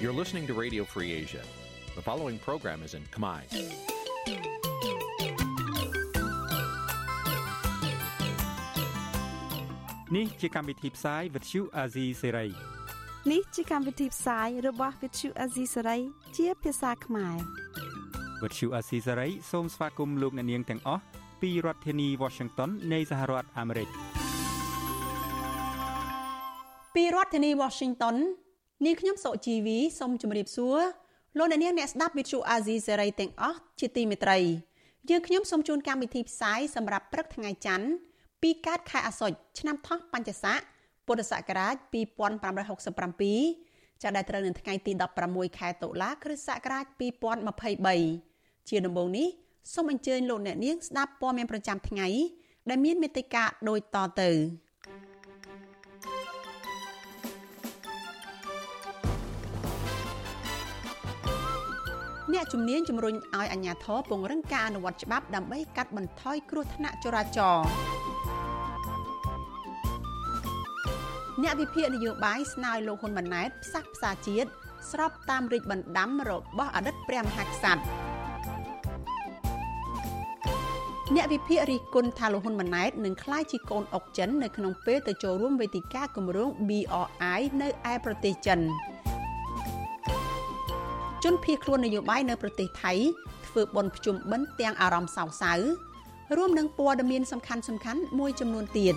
You're listening to Radio Free Asia. The following program is in Khmer. នេះជាកម្មវិធីផ្សាយ Vuthu Azizi Serai នេះជាកម្មវិធីផ្សាយរបស់ Vuthu Azizi Serai ជាភាសាខ្មែរ Vuthu Azizi Serai សូមស្វាគមន៍លោកអ្នកនាងទាំងអស់ពីរដ្ឋធានី Washington នៃសហរដ្ឋអាមេរិកពីរដ្ឋធានី Washington នាងខ្ញុំសុជីវីសូមជម្រាបសួរលោកអ្នកនាងអ្នកស្ដាប់វិទ្យុអាស៊ីសេរីទាំងអស់ជាទីមេត្រីយើងខ្ញុំសូមជូនកម្មវិធីផ្សាយសម្រាប់ព្រឹកថ្ងៃច័ន្ទពីកើតខែអាសត់ឆ្នាំថោះបัญចស័កពុទ្ធសករាជ2567ចាប់ដែលត្រូវនៅថ្ងៃទី16ខែតុលាគ្រិស្តសករាជ2023ជាដំបូងនេះសូមអញ្ជើញលោកអ្នកនាងស្ដាប់ព័ត៌មានប្រចាំថ្ងៃដែលមានមេត្តាដូចតទៅ អ្នកជំនាញជំរុញឲ្យអាជ្ញាធរពង្រឹងការអនុវត្តច្បាប់ដើម្បីកាត់បន្ថយគ្រោះថ្នាក់ចរាចរណ៍អ្នកវិភាគនយោបាយស្នើលោកហ៊ុនម៉ាណែតផ្សះផ្សាជាតិស្របតាមរិទ្ធបណ្ដាំរបស់អតីតព្រះមហាក្សត្រអ្នកវិភាគរិះគន់ថាលោកហ៊ុនម៉ាណែតនឹងក្លាយជាកូនអុកចិននៅក្នុងពេលទៅចូលរួមវេទិកាគម្រោង BRI នៅឯប្រទេសចិន ជនភៀសខ្លួននយោបាយនៅប្រទេសថៃធ្វើបន់ភ្ជុំបិណ្ឌទាំងអារម្មណ៍សោកសៅរួមនឹងព័ត៌មានសំខាន់សំខាន់មួយចំនួនទៀត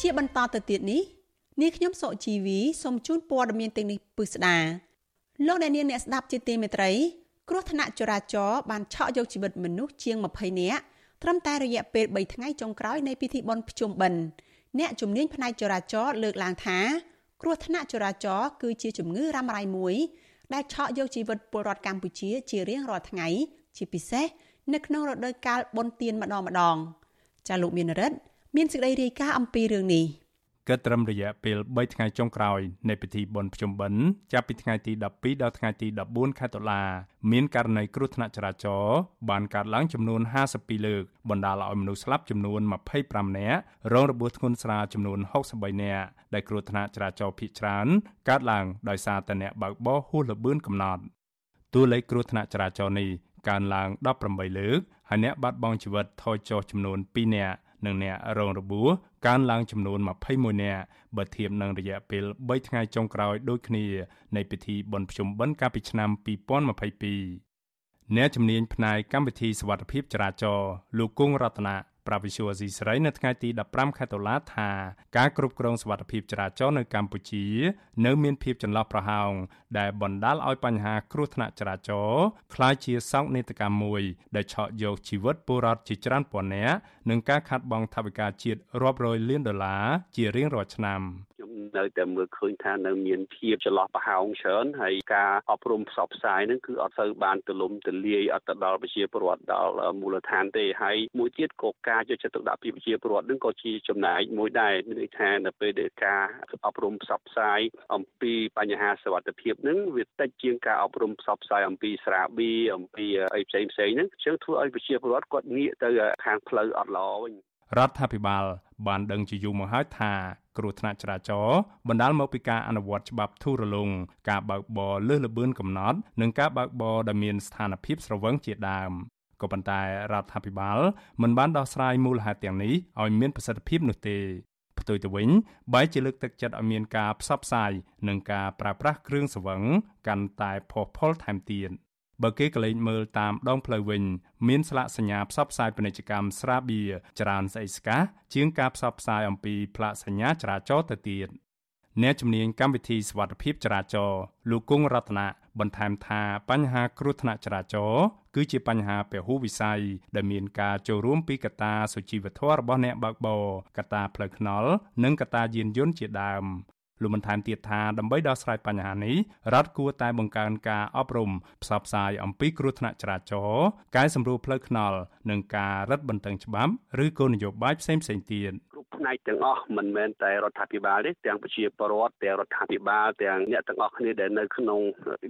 ជាបន្តទៅទៀតនេះនាងខ្ញុំសុជីវីសូមជូនព័ត៌មានទាំងនេះពិស្ដាលោកអ្នកនាងអ្នកស្ដាប់ជាទីមេត្រី គ្រោះថ្នាក់ចរាចរណ៍បានឆក់យកជីវិតមនុស្សជាង20នាក់ត្រឹមតែរយៈពេល3ថ្ងៃចុងក្រោយនៃពិធីបុណ្យភ្ជុំបិណ្ឌអ្នកជំនាញផ្នែកចរាចរណ៍លើកឡើងថា គ្រោះថ្នាក់ចរាចរណ៍គឺជាជំងឺរ៉ាំរ៉ៃមួយដែលឆក់យកជីវិតពលរដ្ឋកម្ពុជាជារៀងរាល់ថ្ងៃ ជាពិសេសនៅក្នុងរដូវកាលបុណ្យទានម្ដងម្ដងចាលោកមានរិទ្ធមានសេចក្តីរាយការណ៍អំពីរឿងនេះ គិតត្រឹមរយៈពេល3ថ្ងៃចុងក្រោយនៃពិធីបុណ្យភ្ជុំបិណ្ឌចាប់ពីថ្ងៃទី12ដល់ថ្ងៃទី14ខែតុលាមានករណីគ្រោះថ្នាក់ចរាចរណ៍បានកើតឡើងចំនួន52លើកបណ្ដាលឲ្យមនុស្សស្លាប់ចំនួន25នាក់រងរបួសធ្ងន់ស្រាលចំនួន63នាក់ដែលគ្រោះថ្នាក់ចរាចរណ៍ភ ieck ច្រើនកើតឡើងដោយសារតែអ្នកបើកបរហួសល្បឿនកំណត់តួលេខគ្រោះថ្នាក់ចរាចរណ៍នេះកើនឡើង18លើកហើយអ្នកបាត់បង់ជីវិតថយចុះចំនួន2នាក់និងអ្នករងរបួស កើនឡើងចំនួន21នាក់បើធៀបនឹងរយៈពេល3ថ្ងៃចុងក្រោយដូចគ្នា នៃពិធីបុណ្យភ្ជុំបិណ្ឌកាលពីឆ្នាំ2022អ្នកជំនាញផ្នែកកម្មវិធីសវត្ថភាពចរាចរណ៍លោកគង់រតនា ប្រាវិសុវអាស៊ីសេរីនៅថ្ងៃទី15ខែតុលាថាការគ្រប់គ្រងសុវត្ថិភាពចរាចរណ៍នៅកម្ពុជា នៅមានភាពចន្លោះប្រហោងដែលបណ្ដាលឲ្យបញ្ហាគ្រោះថ្នាក់ចរាចរណ៍คล้ายជាសោកនាដកម្មមួយដែលឆក់យកជីវិតពលរដ្ឋជាច្រើនពាន់នាក់និងការខាត់បងថវិកាជាតិរាប់រយលានដុល្លារជារៀងរាល់ឆ្នាំខ្ញុំ នៅតែមើលឃើញថានៅមានភាពចន្លោះប្រហោងច្រើនហើយការអប់រំផ្សព្វផ្សាយហ្នឹងគឺអត់សូវបានទូលំទូលាយអត់ទៅដល់ប្រជាពលរដ្ឋដល់មូលដ្ឋានទេហើយមួយទៀតក៏ការយកចិត្តទុកដាក់ពីប្រជាពលរដ្ឋហ្នឹងក៏ជាចំណែកមួយដែរមានន័យថានៅពេលដែលការអប់រំផ្សព្វផ្សាយអំពីបញ្ហាសុវត្ថិភាពហ្នឹងវាតិចជាងការអប់រំផ្សព្វផ្សាយអំពីស្រាបៀរអំពីអីផ្សេងផ្សេងហ្នឹងជើងធ្វើឲ្យប្រជាពលរដ្ឋគាត់ងាកទៅខាងផ្លូវអត់ល្អវិញ រដ្ឋាភិបាលបានដឹងជាយូរមកហើយថាគ្រោះថ្នាក់ចរាចរណ៍បណ្ដាលមកពីការអនុវត្តច្បាប់ធូររលុងការបើកបរលើសល្បឿនកំណត់ និងការបើកបរដែលមានស្ថានភាពស្រវឹងជាដើមក៏ប៉ុន្តែរដ្ឋាភិបាលមិនបានដោះស្រាយមូលហេតុទាំងនេះឲ្យមានប្រសិទ្ធភាពនោះទេផ្ទុយទៅវិញបែរជាលើកទឹកចិត្តឲ្យមានការផ្សព្វផ្សាយនិងការប្រើប្រាស់គ្រឿងស្រវឹងកាន់តែផុសផុលថែមទៀត បើគេក៏លេចមើលតាមដងផ្លូវវិញមានស្លាកសញ្ញាផ្សព្វផ្សាយពាណិជ្ជកម្មស្រាបៀរច្រើនស្អិចស្កះជាងការផ្សព្វផ្សាយអំពីផ្លាកសញ្ញាចរាចរណ៍ទៅទៀតអ្នកជំនាញកម្មវិធីសវត្ថភាពចរាចរណ៍លោកគង់រតនាបន្ថែមថាបញ្ហាគ្រោះថ្នាក់ចរាចរណ៍គឺជាបញ្ហាពហុវិស័យដែលមានការចូលរួមពីកត្តាសុជីវធម៌របស់អ្នកបើកបរកត្តាផ្លូវថ្នល់និងកត្តាយានយន្តជាដើម លោកបន្ថែមទៀតថាដើម្បីដោះស្រាយបញ្ហានេះរដ្ឋគួរតែបង្កើនការអប់រំផ្សព្វផ្សាយអំពីគ្រោះថ្នាក់ចរាចរណ៍កែសម្រួលផ្លូវថ្នល់និងការរឹតបន្តឹងច្បាប់ឬគោលនយោបាយផ្សេងៗទៀតផ្នែកទាំងអស់មិនមែនតែរដ្ឋាភិបាលទេទាំងប្រជាពលរដ្ឋទាំងរដ្ឋាភិបាលទាំងអ្នកទាំងអស់គ្នាដែលនៅក្នុង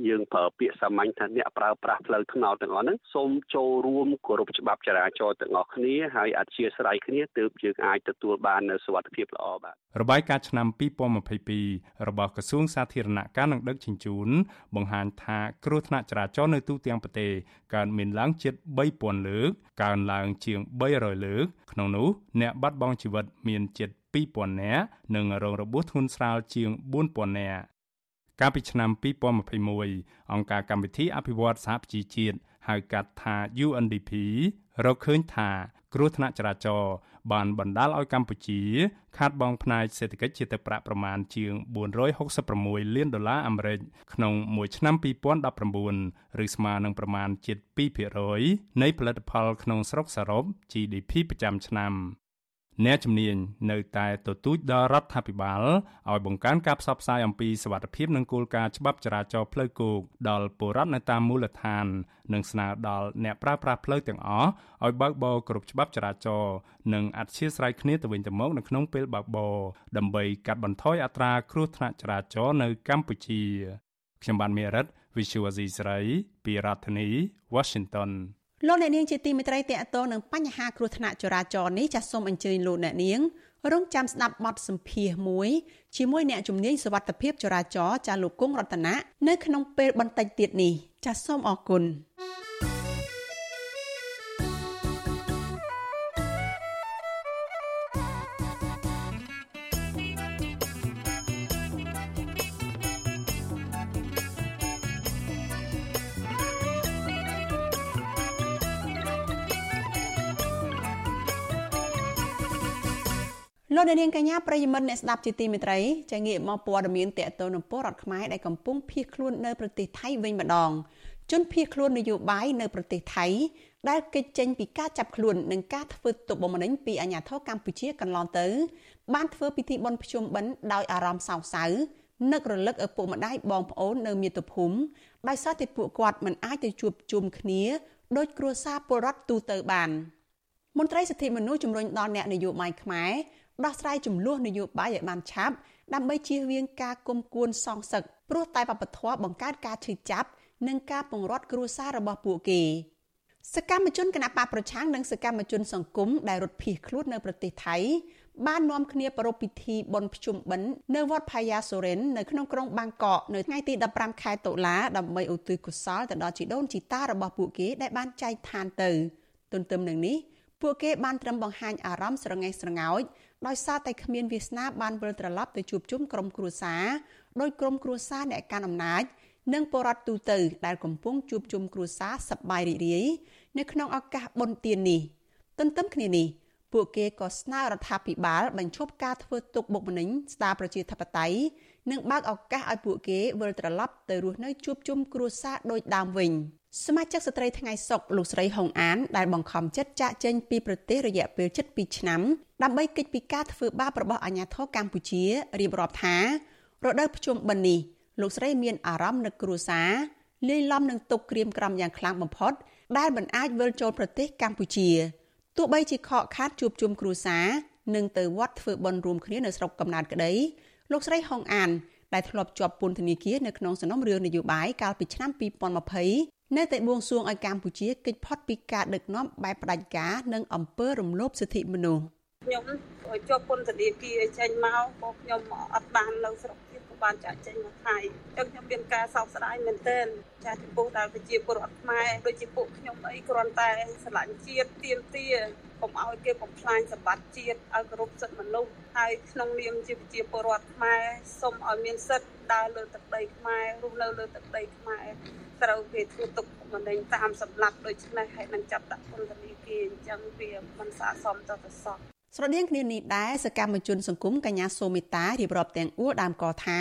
យើងប្រើពាក្យសាមញ្ញថាអ្នកប្រើប្រាស់ផ្លូវថ្នល់ទាំងអស់ហ្នឹងសូមចូលរួមគោរពច្បាប់ចរាចរណ៍ទាំងអស់គ្នាហើយអធិស្ឋានគ្នាទើបយើងអាចទទួលបាននូវសុវត្ថិភាពល្អបាទរបាយការណ៍ឆ្នាំ2022 7របស់ក្រសួងសាធារណការនិងដឹកជញ្ជូន បង្ហាញថាគ្រោះថ្នាក់ចរាចរណ៍នៅទូទាំងប្រទេសកើនមានឡើងជិត3000លើកកើនឡើងជាង300លើក ក្នុងនោះអ្នកបាត់បង់ជីវិតមានជិត2000នាក់និងរងរបួសធ្ងន់ស្រាលជាង4000នាក់កាលពីឆ្នាំ2021អង្គការកម្មវិធីអភិវឌ្ឍសហប្រជាជាតិ ហៅកាត់ថា UNDP រកឃើញថាគ្រោះថ្នាក់ចរាចរណ៍បានបណ្ដាលឲ្យកម្ពុជា ខាតបង់ផ្នែកសេដ្ឋកិច្ចជាទឹកប្រាក់ប្រមាណជាង466លានដុល្លារអាមេរិកក្នុងមួយឆ្នាំ2019ឬស្មើនឹងប្រមាណជិត2%នៃផលិតផលក្នុងស្រុកសរុប GDP ប្រចាំឆ្នាំ។ អ្នកជំនាញនៅតែទទូចដល់រដ្ឋាភិបាលឲ្យបង្កើនការផ្សព្វផ្សាយអំពីសវត្ថិភាពនិងគោលការណ៍ច្បាប់ចរាចរណ៍ផ្លូវគោកដល់ពលរដ្ឋនៅតាមមូលដ្ឋាន និងស្នើដល់អ្នកប្រើប្រាស់ផ្លូវទាំងអស់ឲ្យបើកបរគ្រប់ច្បាប់ចរាចរណ៍និងអធ្យាស្រ័យគ្នាទៅវិញទៅមកនៅក្នុងពេលបើកបរដើម្បីកាត់បន្ថយអត្រាគ្រោះថ្នាក់ចរាចរណ៍នៅកម្ពុជាខ្ញុំបានមេរិត Visual Asia ស្រីពីរដ្ឋធានី Washington លោកអ្នកនាងជាទីមេត្រីតេអតងនឹងបញ្ហាគ្រោះថ្នាក់ចរាចរណ៍នេះចាសសូមអញ្ជើញលោកអ្នកនាងរងចាំស្ដាប់បទសម្ភាសន៍មួយជាមួយអ្នកជំនាញសវត្ថិភាពចរាចរណ៍ចាលោកគង់រតនានៅក្នុងពេលបន្តិចទៀតនេះចាសសូមអរគុណ លោកនាងកញ្ញាប្រិយមិត្តអ្នកស្ដាប់ជាទីមេត្រីចាងាកមកព័ត៌មានតកតនពលរដ្ឋខ្មែរដែលកំពុងភៀសខ្លួននៅប្រទេសថៃវិញម្ដងជនភៀសខ្លួននយោបាយនៅប្រទេសថៃដែលគេចចេញពីការចាប់ខ្លួននិងការធ្វើទុកបុកម្នេញពីអាញាធរកម្ពុជាកន្លងទៅ បានធ្វើពិធីបុណ្យភ្ជុំបិណ្ឌដោយអារម្មណ៍សោកសៅនឹករលឹកឪពុកម្ដាយបងប្អូននៅមាតុភូមិដោយសារតែពួកគាត់មិនអាចទៅជួបជុំគ្នាដោយគ្រួសារពលរដ្ឋទូទៅបានមន្ត្រីសិទ្ធិមនុស្សជំរុញដល់អ្នកនយោបាយខ្មែរ ដោះស្រាយចំនួននយោបាយឲ្យបានឆាប់ដើម្បីជៀសវាងការគុំគួនសងសឹកព្រោះតែបពធបង្កើតការឈឺចាប់និងការពង្រត់គ្រួសាររបស់ពួកគេសកម្មជនគណបកប្រឆាំងនិងសកម្មជនសង្គមដែលរត់ភៀសខ្លួននៅប្រទេសថៃបាននាំគ្នាប្រារព្ធពិធីបុណ្យភ្ជុំបិណ្ឌនៅវត្តផាយាសូរិននៅក្នុងក្រុងបាងកកនៅថ្ងៃទី15ខែតុលាដើម្បីឧទ្ទិសកុសលទៅដល់ជីដូនជីតារបស់ពួកគេដែលបានចែកឋានទៅ ទន្ទឹមនឹងនេះពួកគេបានត្រឹមបង្ហាញអារម្មណ៍ស្រងេះស្រងោច ដោយសារតែគ្មានវាសនាបានវិលត្រឡប់ទៅជួបជុំក្រុមគ្រួសារដោយក្រុមគ្រួសារអ្នកកាន់អំណាចនិងបរដ្ឋទូទៅ ដែលកំពុងជួបជុំគ្រួសារសប្បាយរីករាយនៅក្នុងឱកាសបុណ្យទាននេះទន្ទឹមគ្នានេះពួកគេក៏ស្នើរដ្ឋាភិបាលបញ្ឈប់ការធ្វើទុកបុកម្នេញស្ដារប្រជាធិបតេយ្យនិងបើកឱកាសឲ្យពួកគេវិលត្រឡប់ទៅរស់នៅជួបជុំគ្រួសារដូចដើមវិញ សមាជិកស្ត្រីថ្ងៃសុកលោកស្រីហុងអានដែលបង្ខំចិត្តចាក់ចេញពីប្រទេសរយៈពេល7ឆ្នាំដើម្បីគេចពីការធ្វើបាបរបស់អាញាធរកម្ពុជារៀបរាប់ថារដូវភ្ជុំបិណ្ឌនេះលោកស្រីមានអារម្មណ៍នឹកគ្រួសារលាយឡំនឹងទុកក្រៀមក្រំយ៉ាងខ្លាំងបំផុត ដែលមិនអាចវិលចូលប្រទេសកម្ពុជាទោះបីជាខកខានជួបជុំគ្រួសារនិងទៅវត្តធ្វើបុណ្យរួមគ្នានៅស្រុកកំណើតក្តីលោកស្រីហុងអានដែលធ្លាប់ជាប់ពន្ធនាគារនៅក្នុងសំណុំរឿងនយោបាយកាលពីឆ្នាំ2020 នៅតែបួងសួងឲ្យកម្ពុជាគេចផុតពីការដឹកនាំបែបផ្ដាច់ការនិងអំពើរំលោភសិទ្ធិមនុស្សខ្ញុំជាប់ពន្ធនាគារចេញមកក៏ខ្ញុំអត់បាននៅស្រុកទៀតក៏បានចាក់ចេញមកថៃអញ្ចឹងខ្ញុំមានការសោកស្ដាយមែនទែនចាស់ចំពោះដល់ប្រជាពលរដ្ឋខ្មែរដូចជាពួកខ្ញុំអីគ្រាន់តែស្រឡាញ់ជាតិទៀមទាកុំឲ្យគេបំផ្លាញសម្បត្តិជាតិឲ្យគោរពសិទ្ធិមនុស្សហើយក្នុងនាមជាប្រជាពលរដ្ឋខ្មែរសូមឲ្យមានសិទ្ធិដើរលើទឹកដីខ្មែររស់នៅលើទឹកដីខ្មែរ ត្រូវគេធ្វើទុកមិនដេញតាមសម្លាប់ដូច្នេះហើយនឹងចាប់ដាក់ពន្ធនាគារអញ្ចឹងវាមិនស័ក្តិសមទៅទៅសោះស្រដៀងគ្នានេះដែរសកម្មជនសង្គមកញ្ញាសូមេតារៀបរាប់ទាំងអួរដើមកថា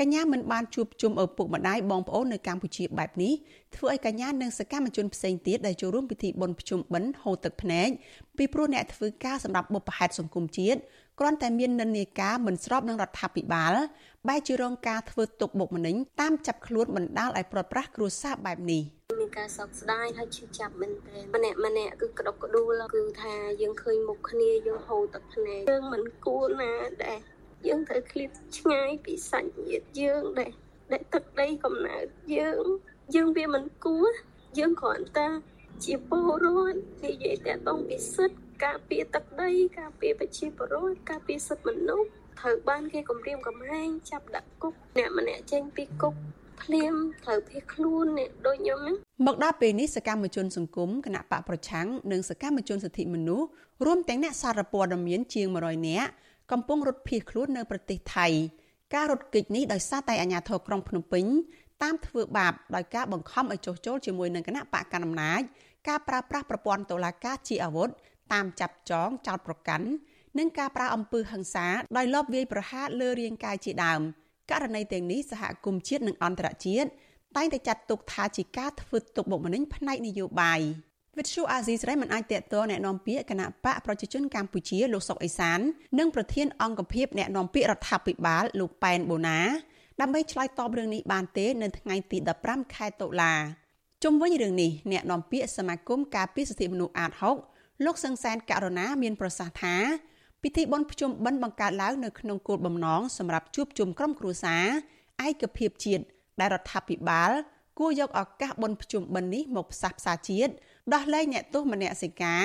កញ្ញាមិនបានជួបជុំឪពុកម្ដាយបងប្អូននៅកម្ពុជាបែបនេះធ្វើឲ្យកញ្ញានិងសកម្មជនផ្សេងទៀតដែលចូលរួមពិធីបុណ្យភ្ជុំបិណ្ឌហូរទឹកភ្នែកពីព្រោះអ្នកធ្វើការសម្រាប់បុព្វហេតុសង្គមជាតិគ្រាន់តែមាននិន្នាការមិនស្របនឹងរដ្ឋាភិបាលបែរជារងការធ្វើទុកបុកម្នេញតាមចាប់ខ្លួនបណ្ដាលឲ្យប្រត់ប្រាស់គ្រួសារបែបនេះមានការសោកស្ដាយហើយឈឺចាប់មែនទែនម្នាក់ម្នាក់គឺក្តុកក្តួលគឺថាយើងឃើញមុខគ្នាយើងហូរទឹកភ្នែកយើងមិនគួរណាដែល យើងត្រូវឃ្លាតឆ្ងាយពីសាច់ញាតិយើងដែលដែលទឹកដីកំណើតយើងយើងវាមិនគួរយើងគ្រាន់តែជាពលរដ្ឋនិយាយតែតងពីសិទ្ធិការពារទឹកដីការពារប្រជាពលរដ្ឋការពារសិទ្ធិមនុស្សត្រូវបានគេគំរាមកំហែងចាប់ដាក់គុកអ្នកម្នាក់ចេញពីគុកភ្លាមត្រូវភៀសខ្លួននេះដូចខ្ញុំហ្នឹងមកដល់ពេលនេះសកម្មជនសង្គមគណៈបកប្រឆាំងនិងសកម្មជនសិទ្ធិមនុស្សរួមទាំងអ្នកសារព័ត៌មានជាង100នាក់ កំពុងរត់ភៀសខ្លួននៅប្រទេសថៃការរត់គេចនេះដោយសារតែអាជ្ញាធរក្រុងភ្នំពេញតាមធ្វើបាបដោយការបង្ខំឲ្យចុះចូលជាមួយនឹងគណៈបកកណ្ដាលអំណាចការប្រើប្រាស់ប្រព័ន្ធតុលាការជាអាវុធតាមចាប់ចងចោតប្រកាន់និងការប្រើអំពើហិង្សាដោយលបវាយប្រហារលើរាងកាយជាដើមករណីទាំងនេះសហគមន៍ជាតិនិងអន្តរជាតិតែងតែចាត់ទុកថាជាការធ្វើទុកបុកម្នេញផ្នែកនយោបាយ វិទ្យុអាស៊ីសេរីមិនអាចតេតតណែនាំពាក្យគណៈបកប្រជាជនកម្ពុជាលោកសុកអេសាននិងប្រធានអង្គភិបណែនាំពាក្យរដ្ឋាភិបាលលោកប៉ែនបូណាដើម្បីឆ្លើយតបរឿងនេះបានទេនៅថ្ងៃទី15ខែតុលាជុំវិញរឿងនេះអ្នកនាំពាក្យសមាគមការពារសិទ្ធិមនុស្សអាត6លោកសង្សានករណាមានប្រសាសន៍ថាពិធីបុណ្យភ្ជុំបិណ្ឌបង្កើតឡើងនៅក្នុងគោលបំណងសម្រាប់ជួបជុំក្រុមគ្រួសារឯកភាពជាតិដែលរដ្ឋាភិបាល គួរយកឱកាសបុណ្យភ្ជុំបិណ្ឌនេះមកផ្សះផ្សាជាតិដោះលែងអ្នកទោសមនសិការ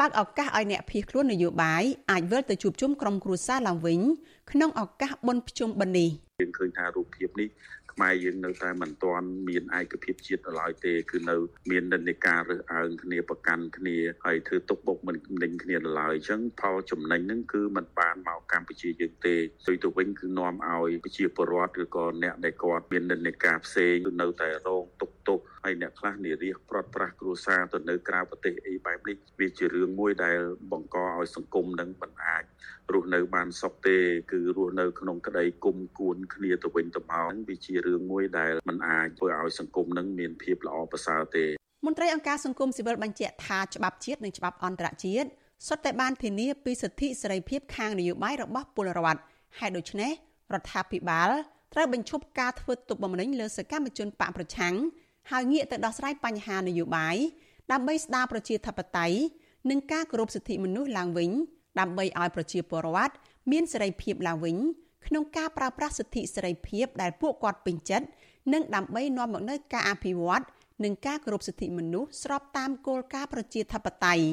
បើកឱកាសឲ្យអ្នកភៀសខ្លួននយោបាយអាចវិលទៅជួបជុំក្រុមគ្រួសារឡើងវិញក្នុងឱកាសបុណ្យភ្ជុំបិណ្ឌនេះយើងឃើញថារូបភាពនេះ ខ្មែរយើងនៅតែមិនទាន់មានឯកភាពជាតិឡើយទេគឺនៅមាននិន្នាការរើសអើងគ្នាប្រកាន់គ្នាហើយធ្វើទុកបុកមិនដេញគ្នាឡើយអញ្ចឹងផលចំណេញហ្នឹងគឺมันបានមកកម្ពុជាយើងទេផ្ទុយទៅវិញគឺនាំឲ្យប្រជាពលរដ្ឋឬក៏អ្នកដែលគាត់មាននិន្នាការផ្សេងនៅតែរងទុកទុកហើយអ្នកខ្លះនិរិះប្រត់ប្រាស់គ្រួសារទៅនៅក្រៅប្រទេសអីបែបនេះវាជារឿងមួយដែលបង្កឲ្យសង្គមនឹងមិនអាចរស់នៅបានសុខទេ គឺរស់នៅក្នុងក្តីគុំគួនគ្នាទៅវិញទៅមកវាជារឿងមួយដែលមិនអាចធ្វើឲ្យសង្គមនឹងមានភាពល្អប្រសើរទេមន្ត្រីអង្គការសង្គមស៊ីវិលបញ្ជាក់ថាច្បាប់ជាតិនិងច្បាប់អន្តរជាតិសុទ្ធតែបានធានាពីសិទ្ធិសេរីភាពខាងនយោបាយរបស់ពលរដ្ឋហើយដូច្នេះរដ្ឋាភិបាលត្រូវបញ្ឈប់ការធ្វើទុកបុកម្នេញលើសកម្មជនបកប្រឆាំងហើយងាកទៅដោះស្រាយបញ្ហានយោបាយដើម្បីស្ដារប្រជាធិបតេយ្យនិងការគោរពសិទ្ធិមនុស្សឡើងវិញដើម្បីឲ្យប្រជាពលរដ្ឋមានសេរីភាពឡើងវិញ ក្នុងការប្រើប្រាស់សិទ្ធិសេរីភាពដែលពួកគាត់ពេញចិត្តនិងដើម្បីនាំមកនូវការអភិវឌ្ឍនិងការគោរពសិទ្ធិមនុស្សស្របតាមគោលការណ៍ប្រជាធិបតេយ្យ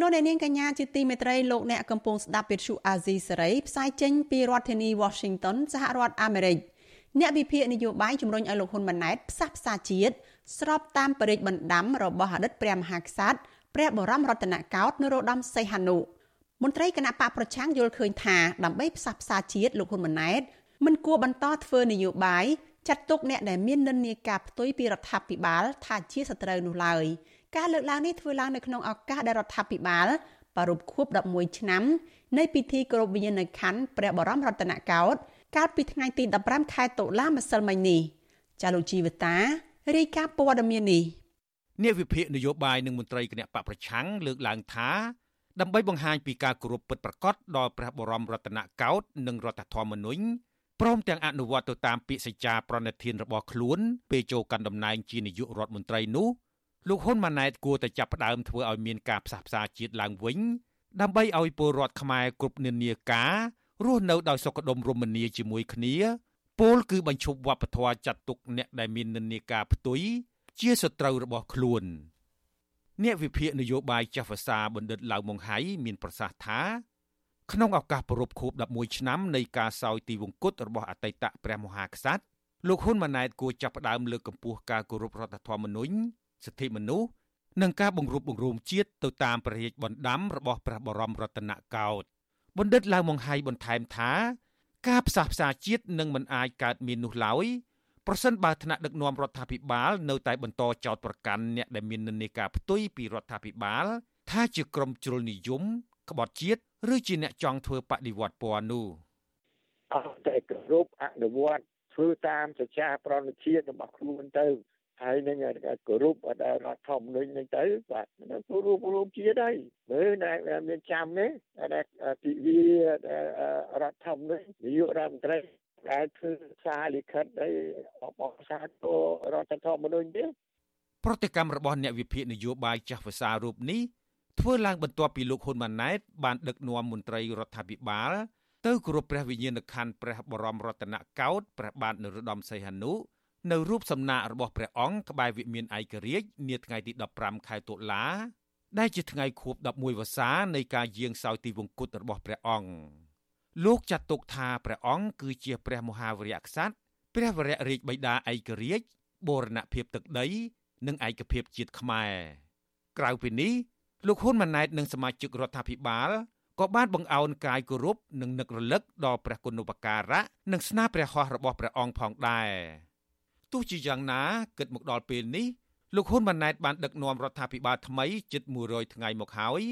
លោកអ្នកនាងកញ្ញាជាទីមេត្រីលោកអ្នកកំពុងស្ដាប់វិទ្យុអាស៊ីសេរីផ្សាយចេញពីរដ្ឋធានី Washington សហរដ្ឋអាមេរិកអ្នកវិភាគនយោបាយជំរុញឲ្យលោកហ៊ុនម៉ាណែតផ្សះផ្សាជាតិស្របតាមបរិយាបណ្ដាំរបស់អតីតព្រះមហាក្សត្រព្រះបរមរតនកោដ្ឋនរោត្តមសីហនុមន្ត្រីគណៈបកប្រឆាំងយល់ឃើញថាដើម្បីផ្សះផ្សាជាតិលោកហ៊ុនម៉ាណែតមិនគួរបន្តធ្វើនយោបាយចាត់ទុកអ្នកដែលមាននិន្នាការផ្ទុយពីរដ្ឋាភិបាលថាជាសត្រូវនោះឡើយ។ ការលើកឡើងនេះធ្វើឡើងនៅក្នុងឱកាសដែលរដ្ឋាភិបាលប្រារព្ធខួប11ឆ្នាំនៃពិធីគោរពវិញ្ញាណក្ខន្ធព្រះបរមរតនកោដ្ឋកាលពីថ្ងៃទី15ខែតុលាម្សិលមិញនេះចាលោកជីវតារាយការណ៍ព័ត៌មាននេះនាយវិភាគនយោបាយនិងមន្ត្រីគណៈបកប្រឆាំងលើកឡើងថាដើម្បីបង្ហាញពីការគោរពពិតប្រាកដដល់ព្រះបរមរតនកោដ្ឋនិងរដ្ឋធម្មនុញ្ញព្រមទាំងអនុវត្តទៅតាមពាក្យសច្ចាប្រណិធានរបស់ខ្លួនពេលចូលកាន់តំណែងជានាយករដ្ឋមន្ត្រីនោះ លោកហ៊ុនម៉ាណែតគួរតែចាប់ផ្ដើមធ្វើឲ្យមានការផ្សះផ្សាជាតិឡើងវិញដើម្បីឲ្យពលរដ្ឋខ្មែរគ្រប់និន្នាការរស់នៅដោយសុខដុមរមនាជាមួយគ្នាពលគឺបញ្ឈប់វប្បធម៌ចាត់ទុកអ្នកដែលមាននិន្នាការផ្ទុយជាសត្រូវរបស់ខ្លួនអ្នកវិភាគនយោបាយចាស់ភាសាបណ្ឌិតឡៅម៉ុងហៃមានប្រសាសន៍ថាក្នុងឱកាសប្រពខួប11ឆ្នាំនៃការសោយទីវង្គតរបស់អតីតព្រះមហាក្សត្រលោកហ៊ុនម៉ាណែតគួរចាប់ផ្ដើមលើកកម្ពស់ការគោរពរដ្ឋធម្មនុញ្ញ សិទ្ធិមនុស្សនិងការបង្រួបបង្រួមជាតិទៅតាមព្រះរាជបណ្ដាំរបស់ព្រះបរមរតនកោដ្ឋបណ្ឌិតឡៅម៉ុងហៃបន្ថែមថា ការផ្សះផ្សាជាតិនឹងមិនអាចកើតមាននោះឡើយប្រសិនបើថ្នាក់ដឹកនាំរដ្ឋាភិបាលនៅតែបន្តចោទប្រកាន់អ្នកដែលមាននិន្នាការផ្ទុយពីរដ្ឋាភិបាល ថាជាក្រុមជ្រុលនិយមក្បត់ជាតិឬជាអ្នកចង់ធ្វើបដិវត្តពណ៌នោះអត់តែគ្រប់អនុវត្តធ្វើតាមសច្ចាប្រណិធានរបស់ខ្លួនទៅ ហើយនឹងគោរពដល់រដ្ឋធម្មនុញ្ញនឹងទៅបាទគោរពរួមជាតិហើយមើលដែលមានចាំទេដែលទិវារដ្ឋធម្មនុញ្ញនាយករដ្ឋមន្ត្រីដែលធ្វើសារលិខិតឲ្យបកសាទររដ្ឋធម្មនុញ្ញទេប្រតិកម្មរបស់អ្នកវិភាគនយោបាយចាស់ភាសារូបនេះធ្វើឡើងបន្ទាប់ពីលោកហ៊ុនម៉ាណែតបានដឹកនាំមន្ត្រីរដ្ឋាភិបាលទៅគោរពព្រះវិញ្ញាណក្ខន្ធព្រះបរមរតនកោដ្ឋព្រះបាទនរោត្តមសីហនុ នៅរូបសំណាករបស់ព្រះអង្គក្បែរវិមានឯករាជ្យនាថ្ងៃទី15ខែតុលាដែលជាថ្ងៃខួប11វស្សានៃការយាងសោយទីវង្គតរបស់ព្រះអង្គលោកចាត់ទុកថាព្រះអង្គគឺជាព្រះមហាវរៈក្សត្រព្រះវរៈរាជបិតាឯករាជ្យបូរណភាពទឹកដី និងឯកភាពជាតិខ្មែរក្រៅពីនេះលោកហ៊ុនម៉ាណែតនិងសមាជិករដ្ឋាភិបាលក៏បានបង្អោនកាយគោរពនិងនឹករលឹកដល់ព្រះគុណូបការៈនិងស្នាព្រះហស្ថរបស់ព្រះអង្គផងដែរ ទោះជាយ៉ាងណាគិតមកដល់ពេលនេះលោកហ៊ុនម៉ាណែតបានដឹកនាំរដ្ឋាភិបាលថ្មីជិត100ថ្ងៃមកហើយ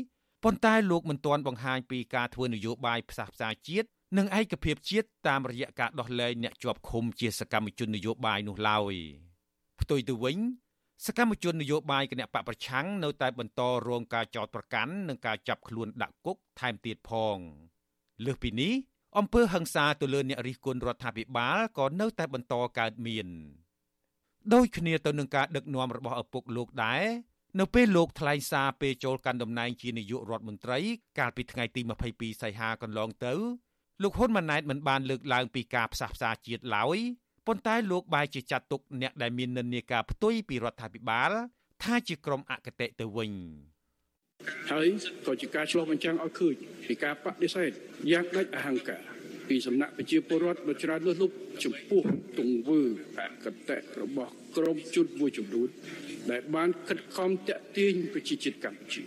ប៉ុន្តែលោកមិនទាន់បង្ហាញពីការធ្វើនយោបាយផ្សះផ្សាជាតិនិងឯកភាពជាតិតាមរយៈការដោះលែងអ្នកជាប់ឃុំជាសកម្មជននយោបាយនោះឡើយផ្ទុយទៅវិញសកម្មជននយោបាយគណៈបកប្រឆាំងនៅតែបន្តរងការចោទប្រកាន់និងការចាប់ខ្លួនដាក់គុកថែមទៀតផងលើសពីនេះអំពើហិង្សាទៅលើអ្នករិះគន់រដ្ឋាភិបាលក៏នៅតែបន្តកើតមាន ដោយគ្នាទៅនឹងការដឹកនាំរបស់ឪពុកលោកដែរនៅពេលលោកថ្លែងសារពេលចូលកាន់តំណែងជានាយករដ្ឋមន្ត្រីកាលពីថ្ងៃទី22សីហាកន្លងទៅលោកហ៊ុនម៉ាណែតមិនបានលើកឡើងពីការផ្សះផ្សាជាតិឡើយប៉ុន្តែលោកបែរជាចាត់ទុកអ្នកដែលមាននិន្នាការផ្ទុយពីរដ្ឋាភិបាល ថាជាក្រុមអកតេទៅវិញហើយក៏ជាការឆ្លោះបញ្ចាំងឲ្យឃើញពីការបដិសេធយ៉ាងដាច់អហង្ការ ពីសំណាក់ប្រជាពលរដ្ឋដ៏ច្រើនលើសលប់ចំពោះទង្វើអកតេរបស់ក្រុមជនមួយចំនួនដែលបានខិតខំតាក់ទាញប្រជាជាតិកម្ពុជា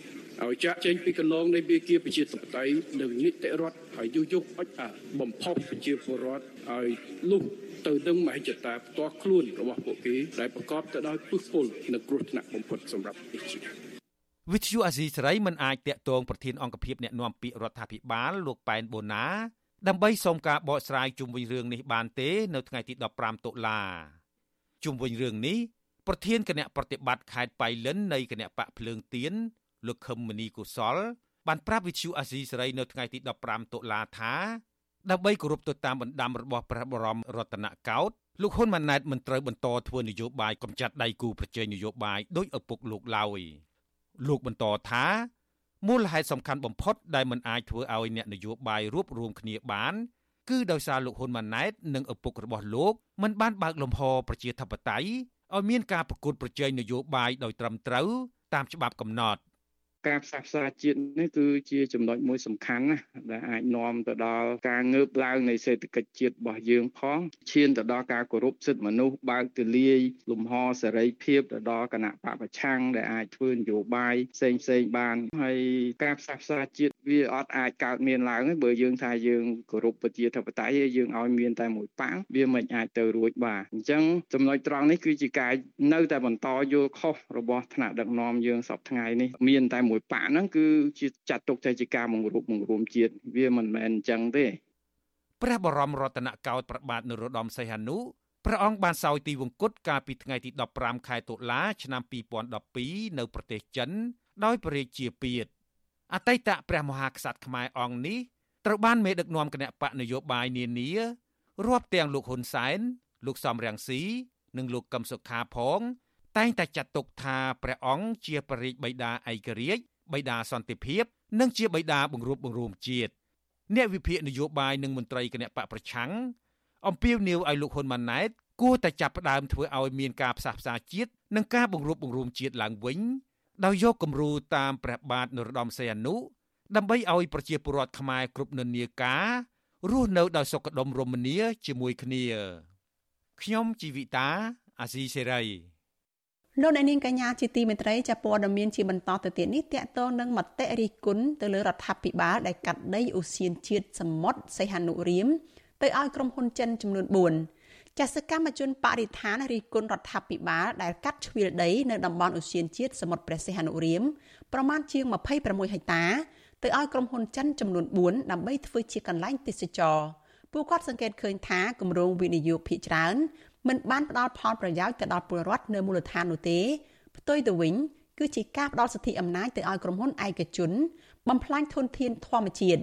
ឲ្យចាក់ចេញពីកន្លងនៃវាគាប្រជាធិបតេយ្យនិងនីតិរដ្ឋហើយយុយយកអុចអាបំផុសប្រជាពលរដ្ឋឲ្យលុះទៅនឹងមហិច្ឆតាផ្ទាល់ខ្លួនរបស់ពួកគេដែលប្រកបទៅដោយពុះពុលនិងគ្រោះថ្នាក់បំផុតសម្រាប់ប្រជាជាតិវិទ្យុអាស៊ីសេរីមិនអាចតាក់ទងប្រធានអង្គភិបអ្នកណែនាំពាក្យរដ្ឋាភិបាលលោកប៉ែនបូណា ដើម្បីសូមការបកស្រាយជុំវិញរឿងនេះបានទេ នៅថ្ងៃទី15តុលាជុំវិញរឿងនេះប្រធានគណៈប្រតិបត្តិខេត្តបៃលិននៃគណៈបកភ្លើងទៀនលោកខឹមមនីកុសល បានប្រាប់វិទ្យុអាស៊ីសេរីនៅថ្ងៃទី15តុលាថាដើម្បីគោរពទៅតាមបណ្ដាំរបស់ព្រះបរមរតនកោដ្ឋលោកហ៊ុនម៉ាណែតមិនត្រូវបន្តធ្វើនយោបាយកំចាត់ដៃគូប្រជែងនយោបាយដោយឪពុកលោកឡើយលោកបន្តថា មូលហេតុសំខាន់បំផុតដែលមិនអាចធ្វើឲ្យអ្នកនយោបាយរួបរวมគ្នាបាន គឺដោយសារលោកហ៊ុនម៉ាណែតនិងឪពុករបស់លោកមិនបានបើកលំហប្រជាធិបតេយ្យឲ្យមានការប្រកួតប្រជែងនយោបាយដោយត្រឹមត្រូវតាមច្បាប់កំណត់ ការផ្សះផ្សាជាតិនេះគឺជាចំណុចមួយសំខាន់ណាដែលអាចនាំទៅដល់ការងើបឡើងនៃសេដ្ឋកិច្ចជាតិរបស់យើងផងឈានទៅដល់ការគោរពសិទ្ធិមនុស្សបើកទូលាយលំហសេរីភាពទៅដល់គណៈបពប្រឆាំងដែលអាចធ្វើនយោបាយផ្សេងផ្សេងបានហើយការផ្សះផ្សាជាតិវាអត់អាចកើតមានឡើងទេបើយើងថាយើងគោរពប្រជាធិបតេយ្យយើងឲ្យមានតែមួយប៉ាំងវាមិនអាចទៅរួចបានអញ្ចឹងចំណុចត្រង់នេះគឺជាការនៅតែបន្តយល់ខុសរបស់ថ្នាក់ដឹកនាំយើងសពថ្ងៃនេះមានតែមួយមួយប៉ាហ្នឹងគឺជាចាត់ទុកថាជាការបង្រួបបង្រួមជាតិវាមិនមែនអញ្ចឹងទេព្រះបរមរតនកោដ្ឋប្របាទនរោត្តមសីហនុព្រះអង្គបានសោយទីវង្គតកាលពីថ្ងៃទី15ខែតុលាឆ្នាំ2012នៅប្រទេសចិន ដោយព្រះរាជាពាទ្យអតីតព្រះមហាក្សត្រខ្មែរអង្គនេះត្រូវបានមេដឹកនាំគណៈបកនយោបាយនានារាប់ទាំងលោកហ៊ុនសែនលោកសំរងស៊ីនិងលោកកឹមសុខាផង តែងតែចាត់ទុកថាព្រះអង្គជាព្រះរាជបិតាឯករាជ្យបិតាសន្តិភាព និងជាបិតាបង្រួបបង្រួមជាតិអ្នកវិភាគនយោបាយនិងមន្ត្រីគណៈបកប្រឆាំងអំពាវនាវឲ្យលោកហ៊ុនម៉ាណែតគួរតែចាប់ផ្ដើមធ្វើឲ្យមានការផ្សះផ្សាជាតិនិងការបង្រួបបង្រួមជាតិឡើងវិញដោយយកគំរូតាមព្រះបាទនរោត្តមសីហនុដើម្បីឲ្យប្រជាពលរដ្ឋខ្មែរគ្រប់និន្នាការរស់នៅដោយសុខដុមរមនាជាមួយគ្នាខ្ញុំជីវិតាអាស៊ីសេរី លោកអ្នកនាងកញ្ញាជាទីមេត្រីចាព័ត៌មានជាបន្តទៅទៀតនេះតកតងនឹងមតិរិះគន់ទៅលើរដ្ឋាភិបាលដែលកាត់ដីអូសៀនជាតិសមុទ្រសីហនុរៀមទៅឲ្យក្រុមហ៊ុនចិនចំនួន4ចាសកម្មជនបរិស្ថានរិះគន់រដ្ឋាភិបាលដែលកាត់ជ្រៀលដីនៅតំបន់អូសៀនជាតិសមុទ្រព្រះសីហនុរៀមប្រមាណជាង26ហិកតាទៅឲ្យក្រុមហ៊ុនចិនចំនួន4ដើម្បីធ្វើជាកន្លែងទេសចរពួកគាត់សង្កេតឃើញថាគម្រោងវិនិយោគភាគច្រើន មិនបានផ្ដល់ផលប្រយោជន៍ទៅដល់ពលរដ្ឋនៅមូលដ្ឋាននោះទេផ្ទុយទៅវិញគឺជាការផ្ដល់សិទ្ធិអំណាចទៅឲ្យក្រុមហ៊ុនឯកជន បំផ្លាញធនធានធម្មជាតិ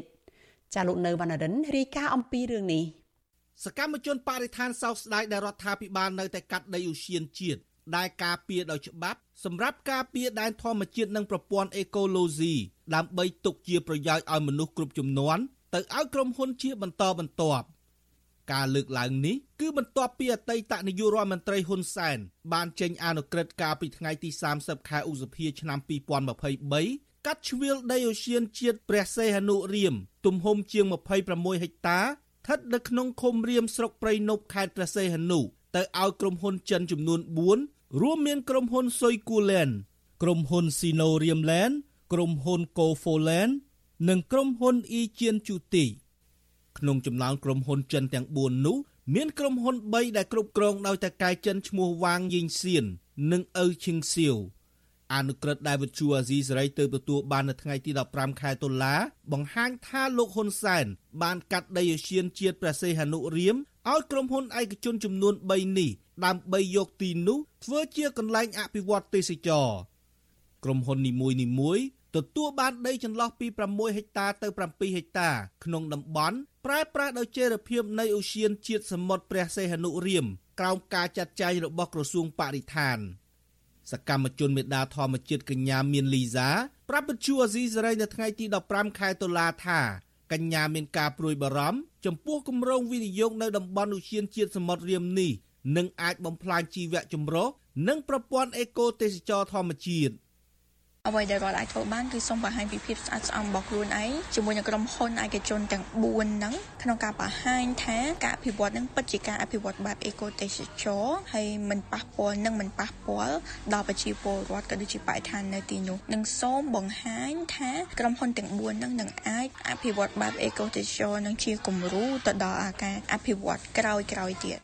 ចាលោកនៅវណ្ណរិនរាយការណ៍អំពីរឿងនេះសកម្មជនបរិស្ថានសោកស្ដាយដែលរដ្ឋាភិបាលនៅតែកាត់ដីឧស្សាហជាតិដែលការពារដោយច្បាប់ សម្រាប់ការពារដែនធម្មជាតិនិងប្រព័ន្ធអេកូឡូស៊ីដើម្បីទុកជាប្រយោជន៍ឲ្យមនុស្សគ្រប់ជំនាន់ទៅឲ្យក្រុមហ៊ុនជាបន្តបន្ទាប់ ការលើកឡើងនេះគឺបន្ទាប់ពីអតីតនាយករដ្ឋមន្ត្រីហ៊ុនសែនបានចេញអនុក្រឹត្យកាលពីថ្ងៃទី30ខែឧសភាឆ្នាំ2023កាត់ជ្រៀលដីអូសៀនជាតិព្រះសីហនុរៀមទំហំជាង26ហិកតាស្ថិតនៅក្នុងឃុំរៀមស្រុកព្រៃនប់ខេត្តព្រះសីហនុទៅឲ្យក្រុមហ៊ុនចិនចំនួន4រួមមានក្រុមហ៊ុនសុយគូឡែនក្រុមហ៊ុនស៊ីណូរៀមឡែនក្រុមហ៊ុនកូហ្វូឡែននិងក្រុមហ៊ុនអ៊ីជៀនជូទី ក្នុងចំណោមក្រុមហ៊ុនចិនទាំង4នោះមានក្រុមហ៊ុន3ដែលគ្រប់គ្រងដោយតកែចិនឈ្មោះវ៉ាងយីងសៀននិងអ៊ូឈីងសៀវអនុក្រឹត្យដែលវិទ្យុអាស៊ីសេរីទៅទទួលបាននៅថ្ងៃទី15ខែតុលាបង្ហាញថាលោកហ៊ុនសែនបានកាត់ដីឧស្សាហជាតិព្រះសីហនុរៀមឲ្យក្រុមហ៊ុនឯកជនចំនួន3នេះដើម្បីយកទីនោះធ្វើជាកន្លែងអភិវឌ្ឍទេសចរក្រុមហ៊ុននីមួយៗទទួលបានដីចន្លោះពី6ហិកតាទៅ7ហិកតា ក្នុងតំបន់ ប្រែប្រាស់ដោយចេរភាពនៃអូសៀនជាតិសមុទ្រព្រះសីហនុរៀមក្រោមការចាត់ចែងរបស់ក្រសួងបរិស្ថានសកម្មជនមេដាធម្មជាតិកញ្ញាមានលីសាប្រាប់វិទ្យុអាស៊ីសេរីនៅថ្ងៃទី15ខែតុលាថាកញ្ញាមានការព្រួយបារម្ភចំពោះគម្រោងវិនិយោគនៅតំបន់ឧស្សាហជាតិសមុទ្ររៀមនេះនឹងអាចបំផ្លាញជីវៈចម្រុះនិងប្រព័ន្ធអេកូទេសចរធម្មជាតិ អ្វីដែលគាត់អាចធ្វើបានគឺសូមបង្ហាញពីភាពស្អាតស្អំរបស់ខ្លួនឯងជាមួយនឹងក្រុមហ៊ុនឯកជនទាំង4ហ្នឹងក្នុងការបង្ហាញថាការអភិវឌ្ឍហ្នឹងពិតជាការអភិវឌ្ឍបែបអេកូទេសចរហើយមិនប៉ះពាល់និងមិនប៉ះពាល់ដល់ប្រជាពលរដ្ឋក៏ដូចជាបរិស្ថាននៅទីនោះនឹងសូមបង្ហាញថាក្រុមហ៊ុនទាំង4ហ្នឹងនឹងអាចអភិវឌ្ឍបែបអេកូទេសចរនឹងជាគំរូទៅដល់អាការអភិវឌ្ឍក្រោយក្រោយទៀត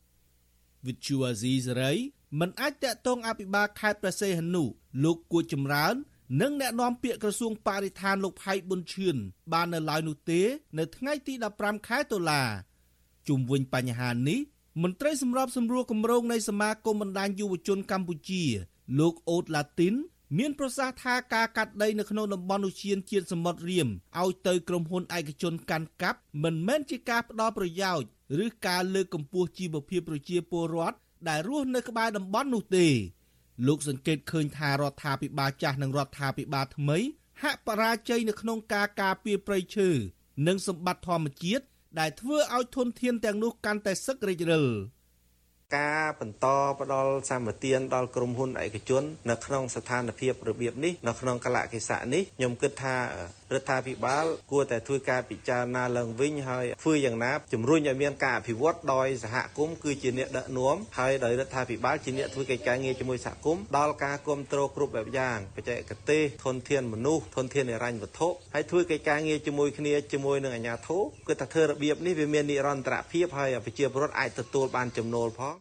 វិទ្យុអាស៊ីសេរីមិនអាចតកតងអភិបាលខេត្តព្រះសីហនុលោកគួចចម្រើន និងអ្នកនាំពាក្យក្រសួងបរិស្ថានលោកផៃប៊ុនឈឿនបាននៅឡើយនោះទេ នៅថ្ងៃទី15ខែតុលាជុំវិញបញ្ហានេះមន្ត្រីសម្របសម្រួលគម្រោងនៃសមាគមបណ្ដាញយុវជនកម្ពុជា លោកអូតឡាទីន មានប្រសាសន៍ថាការកាត់ដីនៅក្នុងតំបន់ឧទ្យានជាតិសមុទ្ររៀមឲ្យទៅក្រុមហ៊ុនឯកជនកាន់កាប់មិនមែនជាការផ្ដល់ប្រយោជន៍ឬការលើកកម្ពស់ជីវភាពប្រជាពលរដ្ឋដែលរស់នៅក្បែរតំបន់នោះទេ លោកសង្កេតឃើញថារដ្ឋាភិបាលចាស់និងរដ្ឋាភិបាលថ្មីហាក់បរាជ័យនៅក្នុងការការពារព្រៃឈើនិងសម្បត្តិធម្មជាតិដែលធ្វើឲ្យធនធានទាំងនោះកាន់តែសឹករិចរិល។ការបន្តផ្ដល់សម្បទានដល់ក្រុមហ៊ុនឯកជន នៅក្នុងស្ថានភាពរបៀបនេះនៅក្នុងកលៈទេសៈនេះខ្ញុំគិតថា រដ្ឋាភិបាលគួរតែធ្វើការពិចារណាឡើងវិញហើយធ្វើយ៉ាងណាជំរុញឲ្យមានការអភិវឌ្ឍដោយសហគមន៍គឺជាអ្នកដឹកនាំហើយដោយរដ្ឋាភិបាលជាអ្នកធ្វើកិច្ចការងារជាមួយសហគមន៍ដល់ការគ្រប់គ្រងគ្រប់បែបយ៉ាងបច្ចេកទេសធនធានមនុស្សធនធានហិរញ្ញវត្ថុហើយធ្វើកិច្ចការងារជាមួយគ្នាជាមួយនឹងអាជ្ញាធរគឺថាធ្វើរបៀបនេះវាមាននិរន្តរភាពហើយប្រជាពលរដ្ឋអាចទទួលបានចំណូលផង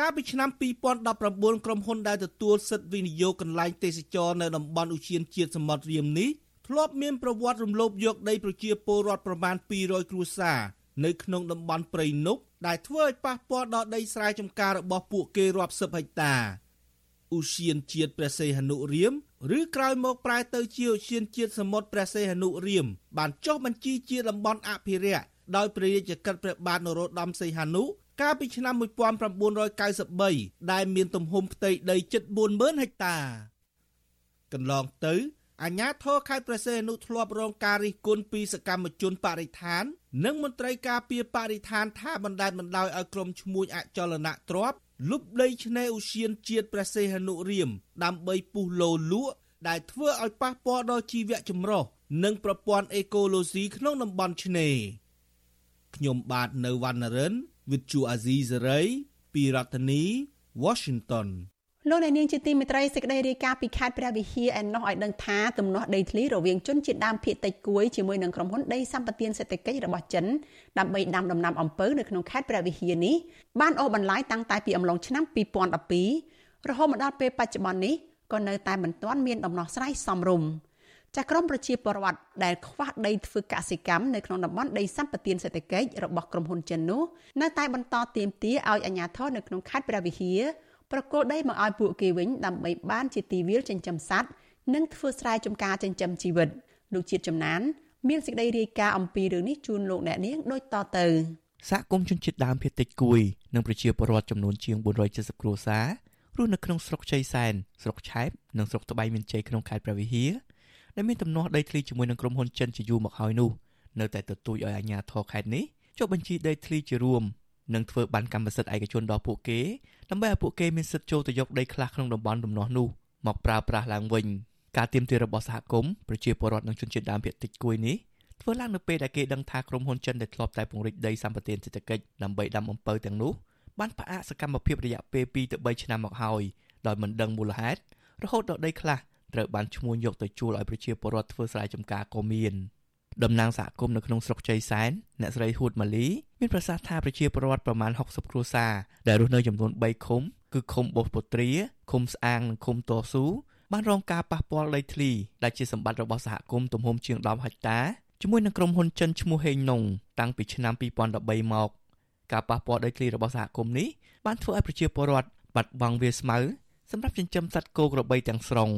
កាលពីឆ្នាំ2019ក្រុមហ៊ុនដែលទទួលសិទ្ធិវិនិយោគកន្លែងទេសចរនៅតំបន់ឧទ្យានជាតិសមុទ្ររៀមនេះ ធ្លាប់មានប្រវត្តិរំលោភយកដីប្រជាពលរដ្ឋប្រមាណ200គ្រួសារនៅក្នុងតំបន់ព្រៃនប់ដែលធ្វើឲ្យប៉ះពាល់ដល់ដីស្រែចម្ការរបស់ពួកគេរាប់សិបហិកតាឧទ្យានជាតិព្រះសីហនុរៀមឬក្រោយមកប្រែទៅជាឧទ្យានជាតិសមុទ្រព្រះសីហនុរៀមបានចុះបញ្ជីជាតំបន់អភិរក្សដោយព្រះរាជកិច្ចព្រះបាទនរោត្តមសីហនុកាលពីឆ្នាំ1993ដែលមានទំហំផ្ទៃដីជិត40000ហិកតាកន្លងទៅ អាជ្ញាធរខេត្តព្រះសីហនុធ្លាប់រងការរិះគន់ពីសកម្មជនបរិស្ថាន និងមន្ត្រីការពារបរិស្ថានថាបណ្ដាលបណ្ដោយឲ្យក្រុមឈ្មួញអចលនៈទ្របលុបដីឆ្នេរឧស្សាហជាតិព្រះសីហនុរៀមដើម្បីពុះលោលក់ដែលធ្វើឲ្យប៉ះពាល់ដល់ជីវៈចម្រុះនិងប្រព័ន្ធអេកូឡូស៊ីក្នុងតំបន់ឆ្នេរខ្ញុំបាទនៅវណ្ណរិនវិទ្យុអាស៊ីសេរីពីរដ្ឋធានី Washington លោកអ្នកនាងជាទីមេត្រីសេចក្តីរាយការណ៍ពីខេត្តព្រះវិហារឯណោះឲ្យដឹងថាទំនាស់ដីធ្លីរវាងជនជាតិដើមភាគតិចគួយជាមួយនឹងក្រុមហ៊ុនដីសម្បត្តិសេដ្ឋកិច្ចរបស់ចិនដើម្បីដាំដំណាំអំពៅនៅក្នុងខេត្តព្រះវិហារនេះបានអូសបន្លាយតាំងតែពីអំឡុងឆ្នាំ2012រហូតមកដល់ពេលបច្ចុប្បន្ននេះក៏នៅតែមិនទាន់មានដំណោះស្រាយសមរម្យចាក្រមប្រជាពលរដ្ឋដែលខ្វះដីធ្វើកសិកម្មនៅក្នុងតំបន់ដីសម្បត្តិសេដ្ឋកិច្ចរបស់ក្រុមហ៊ុនចិននោះនៅតែបន្តទាមទារឲ្យអាជ្ញាធរនៅក្នុងខេត្តព្រះវិហារ ប្រគល់ដីមកឲ្យពួកគេវិញដើម្បីបានជាទីវាលចិញ្ចឹមសត្វនិងធ្វើស្រែចម្ការចិញ្ចឹមជីវិតលោកជាតិចំណាន មានសេចក្តីរាយការណ៍អំពីរឿងនេះជូនលោកអ្នកនាងដូចតទៅសហគមន៍ជនជាតិដើមភាគតិចគួយនិងប្រជាពលរដ្ឋចំនួនជាង470គ្រួសាររស់នៅក្នុងស្រុកជ័យសែនស្រុកឆែបនិងស្រុកត្បៃមានជ័យក្នុងខេត្តព្រះវិហារដែលមានទំនាស់ដីធ្លីជាមួយនឹងក្រុមហ៊ុនចិនជាយូរមកហើយនោះនៅតែទទូចឲ្យអាជ្ញាធរខេត្តនេះចុះបញ្ជីដីធ្លីជារួមនិងធ្វើបានកម្មសិទ្ធិឯកជនដល់ពួកគេ ដើម្បីឲ្យពួកគេមានសិទ្ធិចូលទៅយកដីខ្លះក្នុងតំបន់ដំណោះនោះមកប្រើប្រាស់ឡើងវិញការទៀមទារបស់សហគមន៍ប្រជាពលរដ្ឋនិងជនជាតិដើមភាគតិចគួយនេះធ្វើឡើងនៅពេលដែលគេដឹងថាក្រុមហ៊ុនចិនដែលធ្លាប់តែពង្រីកដីសម្បត្តិសេដ្ឋកិច្ចដើម្បីដាំអំពៅទាំងនោះបានផ្អាកសកម្មភាពរយៈពេល2ទៅ3ឆ្នាំមកហើយដោយមិនដឹងមូលហេតុរហូតដល់ដីខ្លះត្រូវបានឈ្មួញយកទៅជួលឲ្យប្រជាពលរដ្ឋធ្វើស្រែចម្ការក៏មាន តំណាងសហគមន៍នៅក្នុងស្រុកជ័យសែនអ្នកស្រីហួតម៉ាលីមានប្រសាសន៍ថាប្រជាពលរដ្ឋប្រមាណ60គ្រួសារដែលរស់នៅចំនួន3ឃុំគឺឃុំបោះពុត្រាឃុំស្អាងនិងឃុំតស៊ូបានរងការប៉ះពាល់ដីធ្លីដែលជាសម្បត្តិរបស់សហគមន៍ទំហំជាង10ហិកតាជាមួយនឹងក្រុមហ៊ុនចិនឈ្មោះហេងណុងតាំងពីឆ្នាំ2013មកការប៉ះពាល់ដីធ្លីរបស់សហគមន៍នេះបានធ្វើឲ្យប្រជាពលរដ្ឋបាត់បង់វាស្មៅសម្រាប់ចិញ្ចឹមសត្វគោក្របីទាំងស្រុង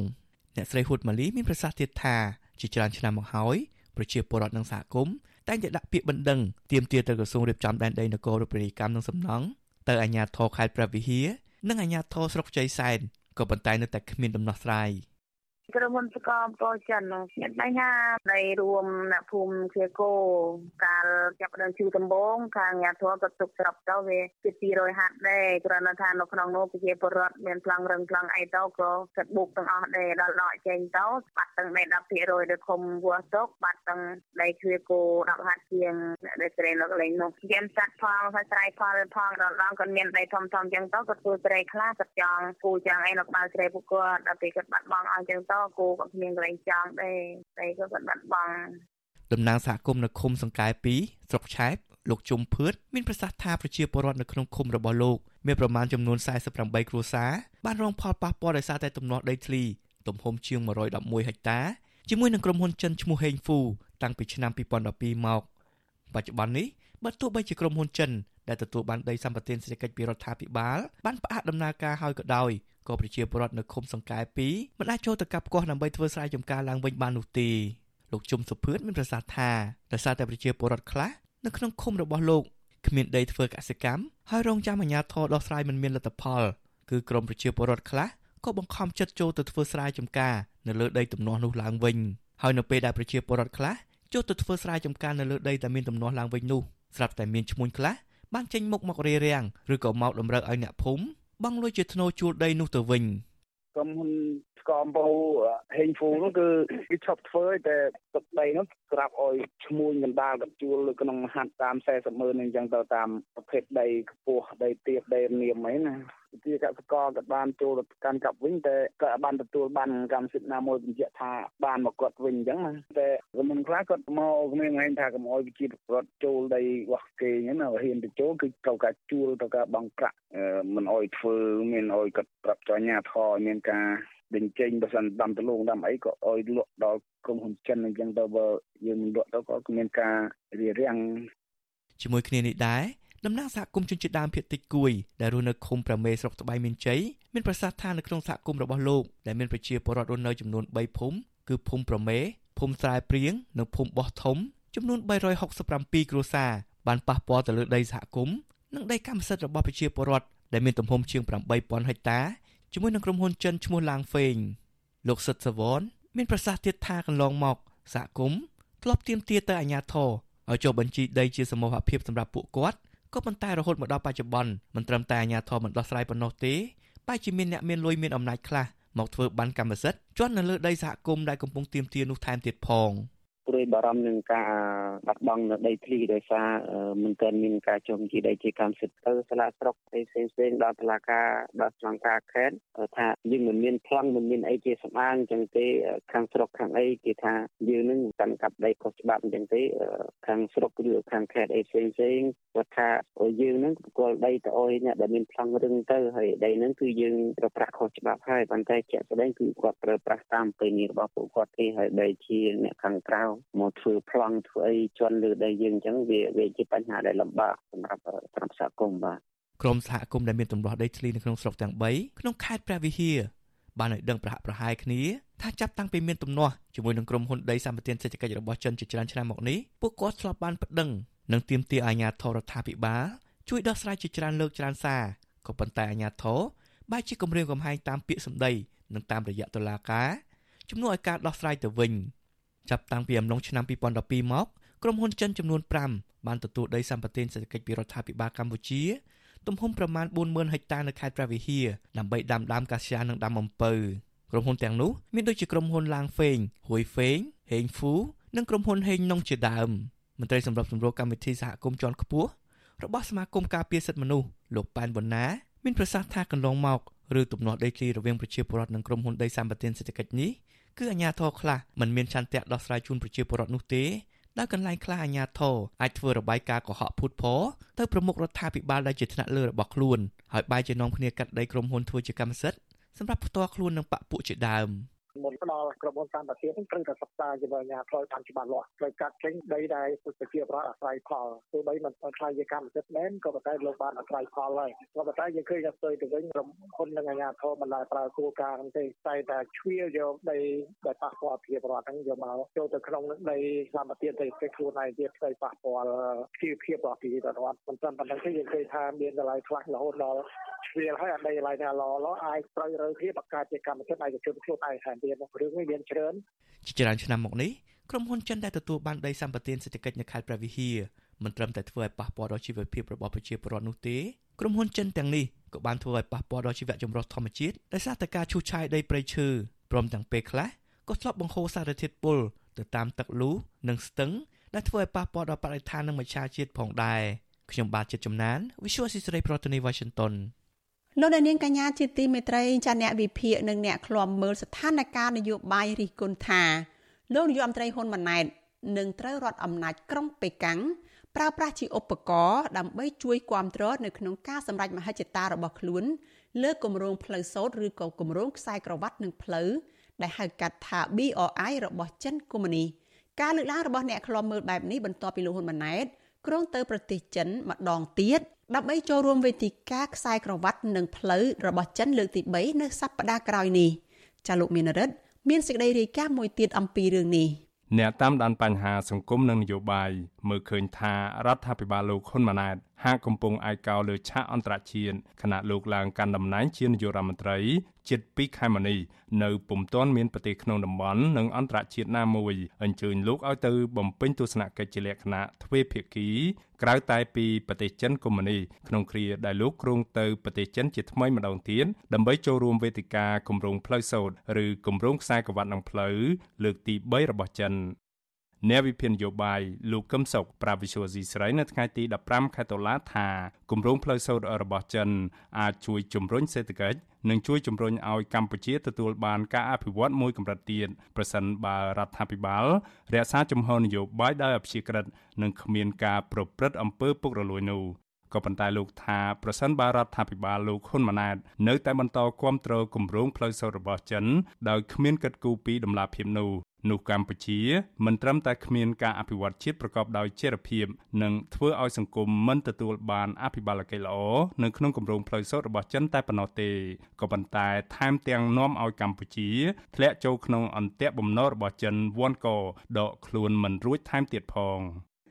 អ្នកស្រីហ៊ុតម៉ាលីមានប្រសាសន៍ទៀតថាជាច្រើនឆ្នាំមកហើយ ប្រជាពលរដ្ឋនិងសហគមន៍តែងតែដាក់ពាក្យបណ្ដឹងទាមទារទៅក្រសួងរៀបចំដែនដីនគររូបនីយកម្មនិងសំណង់ទៅអាជ្ញាធរខេត្តព្រះវិហារនិងអាជ្ញាធរស្រុកជ័យសែនក៏ប៉ុន្តែនៅតែគ្មានដំណោះស្រាយ។ ក្រុមហ៊ុនសកលតចិនមានបញ្ហានៃរួមអ្នកភូមិជាគោកាលចាប់ដើមជូដំបងខាងអាញាធរក៏ទុកស្រាប់ទៅវាជា200ហាត់ដែរគ្រាន់តែថានៅក្នុងនោះប្រជាពលរដ្ឋមានប្លង់រឹងប្លង់អីទៅក៏កាត់បុកទាំងអស់ដែរដល់ដកចេញទៅបាត់ទាំងដី10%ដូចឃុំវោះទុកបាត់ទាំងដីជ្រៀគោ10ហាត់ជាងដែលត្រេននៅកន្លែងនោះយាមសัตว์ផងហើយស្រ័យផលផងដល់ដល់ក៏មានដីធំធំចឹងទៅក៏ធ្វើស្រែខ្លះក៏ចង់គូចឹងអីនៅក្បាលស្រែពួកគាត់ដល់ពេលគាត់បាត់បង់អស់ចឹងទៅគោក៏គ្មានកន្លែងចង់ដែរតែក៏គាត់បាត់បង់តំណាងសហគមន៍នៅឃុំសង្កែ2ស្រុកឆែបលោកជុំភឿតមានប្រសាសន៍ថាប្រជាពលរដ្ឋនៅក្នុងឃុំរបស់លោកមានប្រមាណចំនួន48គ្រួសារបានរងផលប៉ះពាល់ដោយសារតែទំនាស់ដីធ្លីទំហំជាង111ហិកតាជាមួយនឹងក្រុមហ៊ុនចិនឈ្មោះហេងហ្វូតាំងពីឆ្នាំ2012មកបច្ចុប្បន្ននេះបើទោះបីជាក្រុមហ៊ុនចិន ដែលទទួលបានដីសម្បត្តិសេដ្ឋកិច្ចពីរដ្ឋាភិបាលបានផ្អាកដំណើរការហើយក៏ដោយក៏ប្រជាពលរដ្ឋនៅឃុំសង្កែ2មិនអាចចូលទៅកាប់កោះដើម្បីធ្វើស្រែចម្ការឡើងវិញបាននោះទេលោកជុំសុភឿនមានប្រសាសន៍ថាដោយសារតែប្រជាពលរដ្ឋខ្លះនៅក្នុងឃុំរបស់លោកគ្មានដីធ្វើកសិកម្មហើយរងចាំអាជ្ញាធរដោះស្រាយមិនមានលទ្ធផលគឺក្រមប្រជាពលរដ្ឋខ្លះក៏បង្ខំចិត្តចូលទៅធ្វើស្រែចម្ការនៅលើដីទំនាស់នោះឡើងវិញហើយនៅពេលដែលប្រជាពលរដ្ឋខ្លះចូលទៅធ្វើស្រែចម្ការនៅលើដីដែលមានទំនាស់ឡើងវិញនោះស្រាប់តែមានឈ្មួញខ្លះ បានចេញមុខមករារាំងឬក៏មកតម្រូវឲ្យអ្នកភូមិបង់លុយជាធ្នូជួលដីនោះទៅវិញក្រុមហ៊ុនស្គមបោហេងហ្វូនោះគឺគេឈប់ធ្វើតែទឹកដីនោះស្រាប់ឲ្យឈ្មួញកណ្ដាលកជួលក្នុងហាត់តាម40ម៉ឺនអញ្ចឹងទៅតាមប្រភេទដីខ្ពស់ដីទាបដីនាមអីណា វិទ្យាកសិករក៏បានចូលទៅកាន់កាប់វិញតែក៏បានទទួលបានកម្មសិទ្ធិណាមួយបញ្ជាក់ថាបានមកគាត់វិញអញ្ចឹងណាតែក្រុមខ្លះគាត់មកគ្មានហែងថាកុំអោយវិជារដ្ឋចូលដីរបស់គេអញ្ចឹងណាហ៊ានទៅចូលគឺត្រូវការជួលត្រូវការបងប្រាក់មិនអោយធ្វើមានអោយគាត់ប្រាប់ចញ្ញាធរមានការដេញចេញបើសិនដាំដលងដាំអីក៏អោយលក់ដល់ក្រុមហ៊ុនចិនអញ្ចឹងទៅបើយើងមិនលក់ទៅក៏មានការរារាំងជាមួយគ្នានេះដែរ តំណាងសហគមន៍ជនជាតិដើមភាគតិចគួយដែលរស់នៅឃុំប្រមេស្រុកត្បៃមានជ័យមានប្រសាសន៍ថានៅក្នុងសហគមន៍របស់លោកដែលមានប្រជាពលរដ្ឋរស់នៅចំនួន3ភូមិគឺភូមិប្រមេភូមិស្រែព្រៀងនិងភូមិបោះធំចំនួន367គ្រួសារបានប៉ះពាល់ទៅលើដីសហគមន៍និងដីកម្មសិទ្ធិរបស់ប្រជាពលរដ្ឋដែលមានទំហំជាង8000ហិកតាជាមួយនឹងក្រុមហ៊ុនចិនឈ្មោះឡាងហ្វេងលោកសិទ្ធសវនមានប្រសាសន៍ទៀតថាកន្លងមកសហគមន៍ធ្លាប់ទាមទារទៅអាជ្ញាធរឲ្យចុះបញ្ជីដីជាសមូហភាពសម្រាប់ពួកគាត់ ក៏ប៉ុន្តែរហូតមកដល់បច្ចុប្បន្នមិនត្រឹមតែអាជ្ញាធរមិនដោះស្រាយប៉ុណ្ណោះទេបែរជាមានអ្នកមានលុយមានអំណាចខ្លះមកធ្វើបានកម្មសិទ្ធិជន់នៅលើដីសហគមន៍ដែលកំពុងទាមទារនោះថែមទៀតផង។ ព្រួយបារម្ភនឹងការបាត់បង់នៅដីធ្លីដោយសារមិនទាន់មានការចុះជីដីជាកម្មសិទ្ធិទៅសាលាស្រុកផ្សេងផ្សេងដល់តុលាការដល់ស្លងការខេត្តថាយើងមិនមានប្លង់មិនមានអីជាសម្អាងអញ្ចឹងទេខាងស្រុកខាងអីគេថាយើងនឹងកាន់កាប់ដីខុសច្បាប់អញ្ចឹងទេខាងស្រុកឬខាងខេត្តអីផ្សេងផ្សេងគាត់ថាយើងនឹងគល់ដីទៅអុយអ្នកដែលមានប្លង់រឹងទៅហើយដីនឹងគឺយើងប្រើប្រាស់ខុសច្បាប់ហើយប៉ុន្តែជាក់ស្ដែងគឺគាត់ប្រើប្រាស់តាមពេលនេះរបស់ពួកគាត់ទេហើយដីជាអ្នកខាងក្រៅមកធ្វើប្លង់ធ្វើអីជន់លើដីយើងអញ្ចឹងវាវាជាបញ្ហាដែលលំបាកសម្រាប់សម្រាប់សហគមន៍បាទក្រមសហគមន៍ដែលមានទម្លាស់ដីធ្លីនៅក្នុងស្រុកទាំង3ក្នុងខេត្តព្រះវិហារបានឲ្យដឹងប្រហាក់ប្រហែលគ្នាថាចាប់តាំងពីមានទំនាស់ជាមួយនឹងក្រុមហ៊ុនដីសម្បត្តិសេដ្ឋកិច្ចរបស់ចិនជាច្រើនឆ្នាំមកនេះពួកគាត់ធ្លាប់បានប្តឹងនិងទាមទារអាជ្ញាធររដ្ឋាភិបាលជួយដោះស្រាយជាច្រើនលើកច្រើនសារក៏ប៉ុន្តែអាជ្ញាធរបែរជាគម្រាមកំហែងតាមពាក្យសម្ដីនិងតាមរយៈតុលាការជំនួសឲ្យការដោះស្រាយទៅវិញ ចាប់តាំងពីអំឡុងឆ្នាំ2012មកក្រុមហ៊ុនចិនចំនួន5បានទទួលដីសម្បត្តិសេដ្ឋកិច្ចពីរដ្ឋាភិបាលកម្ពុជា ទំហំប្រមាណ40000ហិកតានៅខេត្តព្រះវិហារដើម្បីដាំដើមកាស្យានិងដាំអំពៅក្រុមហ៊ុនទាំងនោះមានដូចជាក្រុមហ៊ុនឡាងហ្វេងហួយហ្វេងហេងហ្វូនិងក្រុមហ៊ុនហេងណុងជាដើមមន្ត្រីសម្របសម្រួលកម្មវិធីសហគមន៍ជាន់ខ្ពស់របស់សមាគមការពារសិទ្ធិមនុស្សលោកប៉ែនប៊ុនណាមានប្រសាសន៍ថាកន្លងមកឬទំនាស់ដីធ្លីរវាងប្រជាពលរដ្ឋនិងក្រុមហ៊ុនដីសម្បត្តិសេដ្ឋកិច្ចនេះ គឺអាជ្ញាធរខ្លះមិនមានឆន្ទៈដោះស្រាយជូនប្រជាពលរដ្ឋនោះទេដោយកន្លែងខ្លះអាជ្ញាធរអាចធ្វើរបាយការណ៍កុហកភូតផលទៅប្រមុខរដ្ឋាភិបាលដែលជាថ្នាក់លើរបស់ខ្លួនហើយបែរជានាំគ្នាកាត់ដីក្រុមហ៊ុនធ្វើជាកម្មសិទ្ធិសម្រាប់ផ្ទាល់ខ្លួននិងបពពួកជាដើម។ មុនផ្ដល់ក្រុមហ៊ុនសម្បត្តិនឹងត្រូវតែសិក្សាជាមួយអាជ្ញាធរតាមច្បាស់លាស់ត្រូវកាត់ចេញដីដែលប្រជាប្រដ្ឋអាស្រ័យផលទោះបីមិនខ្លាយជាកម្មសិទ្ធិមែនក៏ប៉ុន្តែលោកបានអាស្រ័យផលហើយក៏ប៉ុន្តែយើងឃើញថាផ្ទុយទៅវិញក្រុមហ៊ុននិងអាជ្ញាធរមិនដែលប្រើគោលការណ៍ហ្នឹងទេតែតែជ្រៀលយកដីដែលប៉ះពាល់ប្រជាប្រដ្ឋហ្នឹងយកមកចូលទៅក្នុងដីសម្បត្តិទៅគេខ្លួនឯងទៀតទៅប៉ះពាល់ជីវភាពរបស់ប្រជាពលរដ្ឋមិនត្រឹមប៉ុណ្្នឹងទេយើងឃើញថាមានកន្លែងខ្លះរហូតដល់ជ្រៀលហើយអាដីកន្លែងណាល្អល្អអាចត្រូវរើគ្នាបង្កើតជាកម្មសិទ្ធិឯកជនខ្លួនឯងថែមទៀតរឿងនេះមានច្រើនជាច្រើនឆ្នាំមកនេះក្រុមហ៊ុនចិនដែលទទួលបានដីសម្បត្តិសេដ្ឋកិច្ចនៅខេត្តព្រះវិហារមិនត្រឹមតែធ្វើឲ្យប៉ះពាល់ដល់ជីវភាពរបស់ប្រជាពលរដ្ឋនោះទេក្រុមហ៊ុនចិនទាំងនេះក៏បានធ្វើឲ្យប៉ះពាល់ដល់ជីវៈចម្រុះធម្មជាតិដោយសារតែការឈូសឆាយដីព្រៃឈើព្រមទាំងពេលខ្លះក៏ធ្លាប់បង្ហូរសារធាតុពុលទៅតាមទឹកលូនិងស្ទឹងដែលធ្វើឲ្យប៉ះពាល់ដល់បរិស្ថាននិងមច្ឆជាតិផងដែរខ្ញុំបាទចិត្តចំណាន Visual Society ប្រធានាទី Washington លោកនាងកញ្ញាជាទីមេត្រីចាអ្នកវិភាគនិងអ្នកឃ្លាំមើលស្ថានភាពនយោបាយរិះគន់ថាលោកនាយរដ្ឋមន្ត្រីហ៊ុនម៉ាណែតនឹងត្រូវរត់អំណាចក្រុងប៉េកាំងប្រើប្រាស់ជាឧបករណ៍ដើម្បីជួយគាំទ្រនៅក្នុងការសម្រេចមហិច្ឆតារបស់ខ្លួន លើគម្រោងផ្លូវសូត្រឬក៏គម្រោងខ្សែក្រវ៉ាត់និងផ្លូវដែលហៅកាត់ថា BRI របស់ចិនកុម្មុយនីការលើកឡើងរបស់អ្នកខ្លំមើលបែបនេះបន្ទាប់ពីលោកហ៊ុនម៉ាណែតក្រុងទៅប្រទេសចិនម្ដងទៀត ដើម្បីចូលរួមវេទិកាខ្សែក្រវ៉ាត់និងផ្លូវរបស់ចិនលើកទី3នៅសប្តាហ៍ក្រោយនេះចាលោកមានរិទ្ធមានសេចក្តីរាយការណ៍មួយទៀតអំពីរឿងនេះអ្នកតាមដានបញ្ហាសង្គមនិងនយោបាយមើលឃើញថារដ្ឋាភិបាលលោកហ៊ុនម៉ាណែតហាក់កំពុងឯកោលើឆាកអន្តរជាតិខណៈលោកឡើងកាន់តំណែងជានាយករដ្ឋមន្ត្រីជិត2ខែមកនេះនៅពុំទាន់មានប្រទេសក្នុងតំបន់និងអន្តរជាតិណាមួយអញ្ជើញលោកឲ្យទៅបំពេញទស្សនកិច្ចជាលក្ខណៈទ្វេភាគីក្រៅតែពីប្រទេសចិនកុម្មុយនីក្នុងគ្រាដែលលោកគ្រងទៅប្រទេសចិនជាថ្មីម្ដងទៀតដើម្បីចូលរួមវេទិកាគម្រោងផ្លូវសូត្រឬគម្រោងខ្សែក្រវ៉ាត់និងផ្លូវលើកទី3របស់ចិន អ្នកវិភាគនយោបាយលោកកឹមសុខប្រាវិសុយស៊ីស្រីនៅថ្ងៃទី15ខែតុលាថាគម្រោងផ្លូវសូត្ររបស់ចិនអាចជួយជំរុញសេដ្ឋកិច្ចនិងជួយជំរុញឲ្យកម្ពុជាទទួលបានការអភិវឌ្ឍមួយកម្រិតទៀតប្រសិនបើរដ្ឋាភិបាលរក្សាជំហរនយោបាយដោយអព្យាក្រឹតនិងគ្មានការប្រព្រឹត្តអំពើពុករលួយនោះក៏ប៉ុន្តែលោកថាប្រសិនបើរដ្ឋាភិបាលលោកហ៊ុនម៉ាណែតនៅតែបន្តគាំទ្រគម្រោងផ្លូវសូត្ររបស់ចិនដោយគ្មានកិត្តគូពីដំណាភៀបនោះ នោះកម្ពុជាមិនត្រឹមតែគ្មានការអភិវឌ្ឍជាតិប្រកបដោយចីរភាពនិងធ្វើឲ្យសង្គមមិនទទួលបានអភិបាលកិច្ចល្អនៅក្នុងគម្រោងផ្លូវសូត្ររបស់ចិនតែប៉ុណ្ណោះទេក៏ប៉ុន្តែថែមទាំងនាំឲ្យកម្ពុជាធ្លាក់ចូលក្នុងអន្ទាក់បំណុលរបស់ចិនវ៉ាន់កដកខ្លួនមិនរួចថែមទៀតផង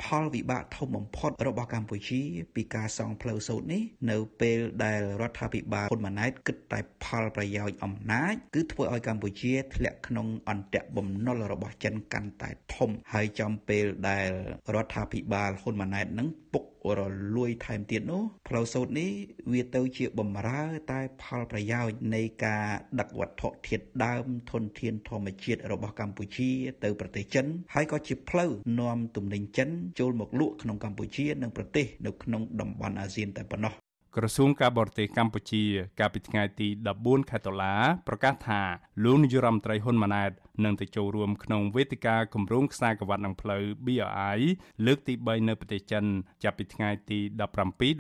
ផលវិបាកធំបំផុតរបស់កម្ពុជាពីការសង់ផ្លូវសូត្រនេះនៅពេលដែលរដ្ឋាភិបាលហ៊ុនម៉ាណែតគិតតែផលប្រយោជន៍អំណាចគឺធ្វើឲ្យកម្ពុជាធ្លាក់ក្នុងអន្ទាក់បំណុលរបស់ចិនកាន់តែធំហើយចំពេលដែលរដ្ឋាភិបាលហ៊ុនម៉ាណែតនឹងពុករលួយថែមទៀតនោះផ្លូវសូត្រនេះវាទៅជាបំរើតែផលប្រយោជន៍នៃការដឹកវត្ថុធាតុដើមធនធានធម្មជាតិរបស់កម្ពុជាទៅប្រទេសចិន ហើយក៏ជាផ្លូវនាំទំនិញចិនចូលមកលក់ក្នុងកម្ពុជានិងប្រទេសនៅក្នុងតំបន់អាស៊ានតែប៉ុណ្ណោះ ក្រសួងការបរទេសកម្ពុជា កាលពីថ្ងៃទី14ខែតុលាប្រកាសថាលោកនាយរដ្ឋមន្ត្រីហ៊ុនម៉ាណែតនឹងទៅចូលរួមក្នុងវេទិកាគម្រោងខ្សែក្រវ៉ាត់និងផ្លូវ BRI លើកទី3នៅប្រទេសចិន ចាប់ពីថ្ងៃទី17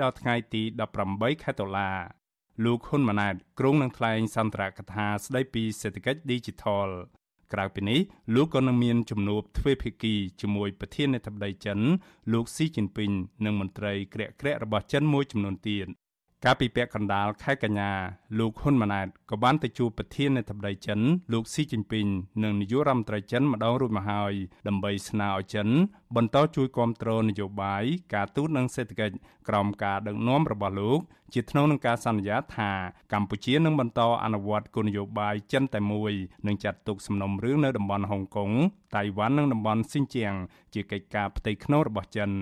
ដល់ថ្ងៃទី18ខែតុលាលោកហ៊ុនម៉ាណែតក្រុងនឹងថ្លែងសន្ទរកថាស្ដីពីសេដ្ឋកិច្ច Digital ក្រៅពីនេះលោកក៏នឹងមានជំនួបទ្វេភាគីជាមួយប្រធានាធិបតីចិន លោកស៊ីជីនពីងនិងមន្ត្រីក្រាក់ក្រាក់របស់ចិនមួយចំនួនទៀត កាលពីពាក់កណ្ដាលខែកញ្ញាលោកហ៊ុនម៉ាណែតក៏បានទៅជួបប្រធានាធិបតីចិន លោកស៊ីជីនពីងនិងនាយករដ្ឋមន្ត្រីចិនម្ដងរួចមកហើយដើម្បីស្នើឲ្យចិន បន្តជួយគាំទ្រនយោបាយការទូតនិងសេដ្ឋកិច្ចក្រោមការដឹកនាំរបស់លោក ជាថ្នូវនឹងការសន្យាថាកម្ពុជានឹងបន្តអនុវត្តគោលនយោបាយចិនតែមួយនិងចាត់ទុកសំណុំរឿងនៅតំបន់ហុងកុងតៃវ៉ាន់និងតំបន់ស៊ីនជៀងជាកិច្ចការផ្ទៃក្នុងរបស់ចិន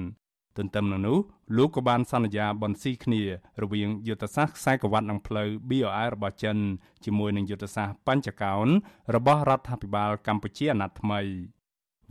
ទន្ទឹមនឹងនោះលោកក៏បានសន្យាបន្ស៊ីគ្នារវាងយុទ្ធសាស្ត្រខ្សែក្រវ៉ាត់និងផ្លូវ BOI របស់ចិនជាមួយនឹងយុទ្ធសាស្ត្របញ្ចកោណរបស់រដ្ឋាភិបាលកម្ពុជាអាណត្តិថ្មី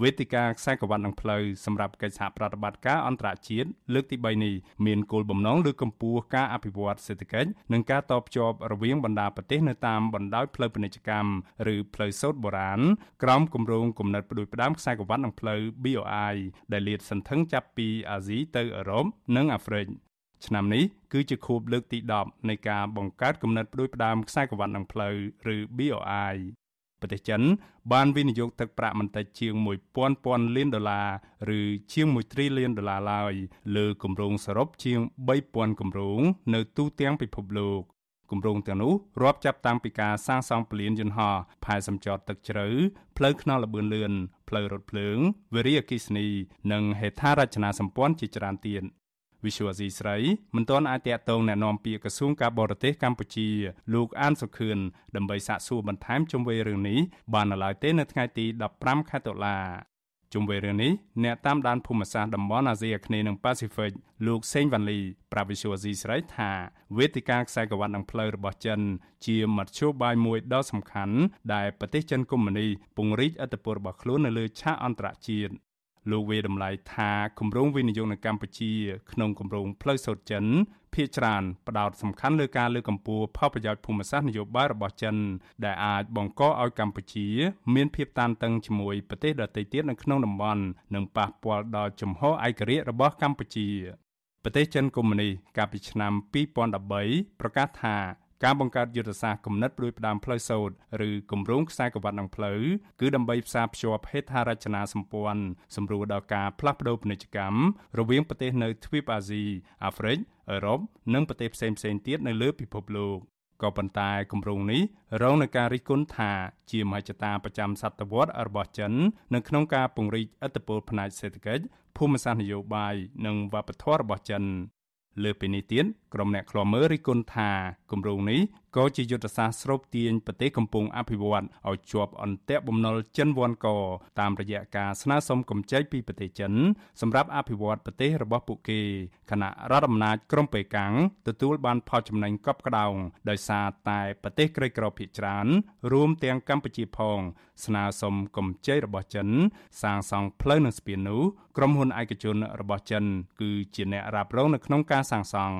វេទិកាខ្សែក្រវ៉ាត់និងផ្លូវសម្រាប់កិច្ចសហប្រតិបត្តិការអន្តរជាតិលើកទី3នេះមានគោលបំណងលើកកម្ពស់ការអភិវឌ្ឍសេដ្ឋកិច្ចនិងការតភ្ជាប់រវាងបណ្ដាប្រទេសនៅតាមបណ្ដោយផ្លូវពាណិជ្ជកម្មឬផ្លូវសូត្របុរាណក្រោមគម្រោងគំនិតផ្ដួចផ្ដើមខ្សែក្រវ៉ាត់និងផ្លូវ BOI ដែលលាតសន្ធឹងចាប់ពីអាស៊ីទៅអឺរ៉ុបនិងអាហ្វ្រិកឆ្នាំនេះគឺជាខួបលើកទី10នៃការបង្កើតគំនិតផ្ដួចផ្ដើមខ្សែក្រវ៉ាត់និងផ្លូវឬ BOI ប្រទេសចិនបានវិនិយោគទឹកប្រាក់មិនតិចជាង1000ពាន់លានដុល្លារឬជាង1ត្រីលៀនដុល្លារឡើយលើគម្រោងសរុបជាង3000គម្រោងនៅទូទាំងពិភពលោកគម្រោងទាំងនោះរាប់ចាប់តាំងពីការសាងសង់ពលានយន្តហោះផែសម្ចតទឹកជ្រៅផ្លូវថ្នល់ល្បឿនលឿនផ្លូវរថភ្លើងវារីអគ្គិសនី និងហេដ្ឋារចនាសម្ព័ន្ធជាច្រើនទៀត វិសុវអាស៊ីស្រីមិនទាន់អាចតាកតងណែនាំពាក្យក្រសួងការបរទេសកម្ពុជាលោកអានសុខឿនដើម្បីសាកសួរបន្ថែមជុំវិញរឿងនេះបានឡើយទេនៅថ្ងៃទី15ខែតុលាជុំវិញរឿងនេះអ្នកតាមដានភូមិសាស្ត្រតំបន់អាស៊ីអាគ្នេយ៍និងប៉ាស៊ីហ្វិកលោកសេងវ៉ាន់លីប្រាវិសុវអាស៊ីស្រីថាវេទិកាខ្សែក្រវ៉ាត់និងផ្លូវរបស់ចិន ជាមធ្យោបាយមួយដ៏សំខាន់ដែលប្រទេសចិនកុម្មុយនីពង្រីកអធិបតេយ្យរបស់ខ្លួននៅលើឆាកអន្តរជាតិ លោកវេតម្លៃថាគម្រោងវិនិយោគនៅកម្ពុជា ក្នុងគម្រោងផ្លូវសូត្រចិនភាគច្រើនផ្ដោតសំខាន់លើការលើកកម្ពស់ផលប្រយោជន៍ភូមិសាស្ត្រនយោបាយរបស់ចិន ដែលអាចបង្កឲ្យកម្ពុជា មានភាពតានតឹងជាមួយប្រទេសដទៃទៀតនៅក្នុងតំបន់និងប៉ះពាល់ដល់ជំហរឯករាជ្យរបស់កម្ពុជាប្រទេសចិនកុម្មុយនីកាលពីឆ្នាំ2013ប្រកាសថា ការបង្កើតយុទ្ធសាស្ត្រគំនិតផ្ដួចផ្ដើមផ្លូវសូត្រឬគម្រោងខ្សែក្រវ៉ាត់នឹងផ្លូវគឺដើម្បីផ្សារភ្ជាប់ហេដ្ឋារចនាសម្ព័ន្ធសម្រួលដល់ការផ្លាស់ប្តូរពាណិជ្ជកម្មរវាងប្រទេសនៅទ្វីបអាស៊ីអាហ្វ្រិកអឺរ៉ុបនិងប្រទេសផ្សេងៗទៀតនៅលើពិភពលោកក៏ប៉ុន្តែគម្រោងនេះរងនឹងការរិះគន់ថាជាមហិច្ឆតាប្រចាំសតវត្សរបស់ចិននៅក្នុងការពង្រីកឥទ្ធិពលផ្នែកសេដ្ឋកិច្ចភូមិសាស្ត្រនយោបាយនិងវប្បធម៌របស់ចិន លើពីនេះទៀតក្រុមអ្នកខ្លាំមើលរិះគន់ថាគម្រោងនេះ ក៏ជាយុទ្ធសាស្ត្រស្រូបទាញប្រទេសកំពុងអភិវឌ្ឍឲ្យជាប់អន្ទាក់បំណុលចិនវ៉ាន់កតាមរយៈការស្នើសុំកម្ចីពីប្រទេសចិនសម្រាប់អភិវឌ្ឍប្រទេសរបស់ពួកគេខណៈរដ្ឋអំណាចក្រុងប៉េកាំងទទួលបានផលចំណេញកប់ក្តោងដោយសារតែប្រទេសក្រីក្រភាគច្រើន រួមទាំងកម្ពុជាផង ស្នើសុំកម្ចីរបស់ចិន សាងសង់ផ្លូវនិងស្ពាននោះក្រុមហ៊ុនឯកជនរបស់ចិន គឺជាអ្នករ៉ាប់រងនៅក្នុងការសាងសង់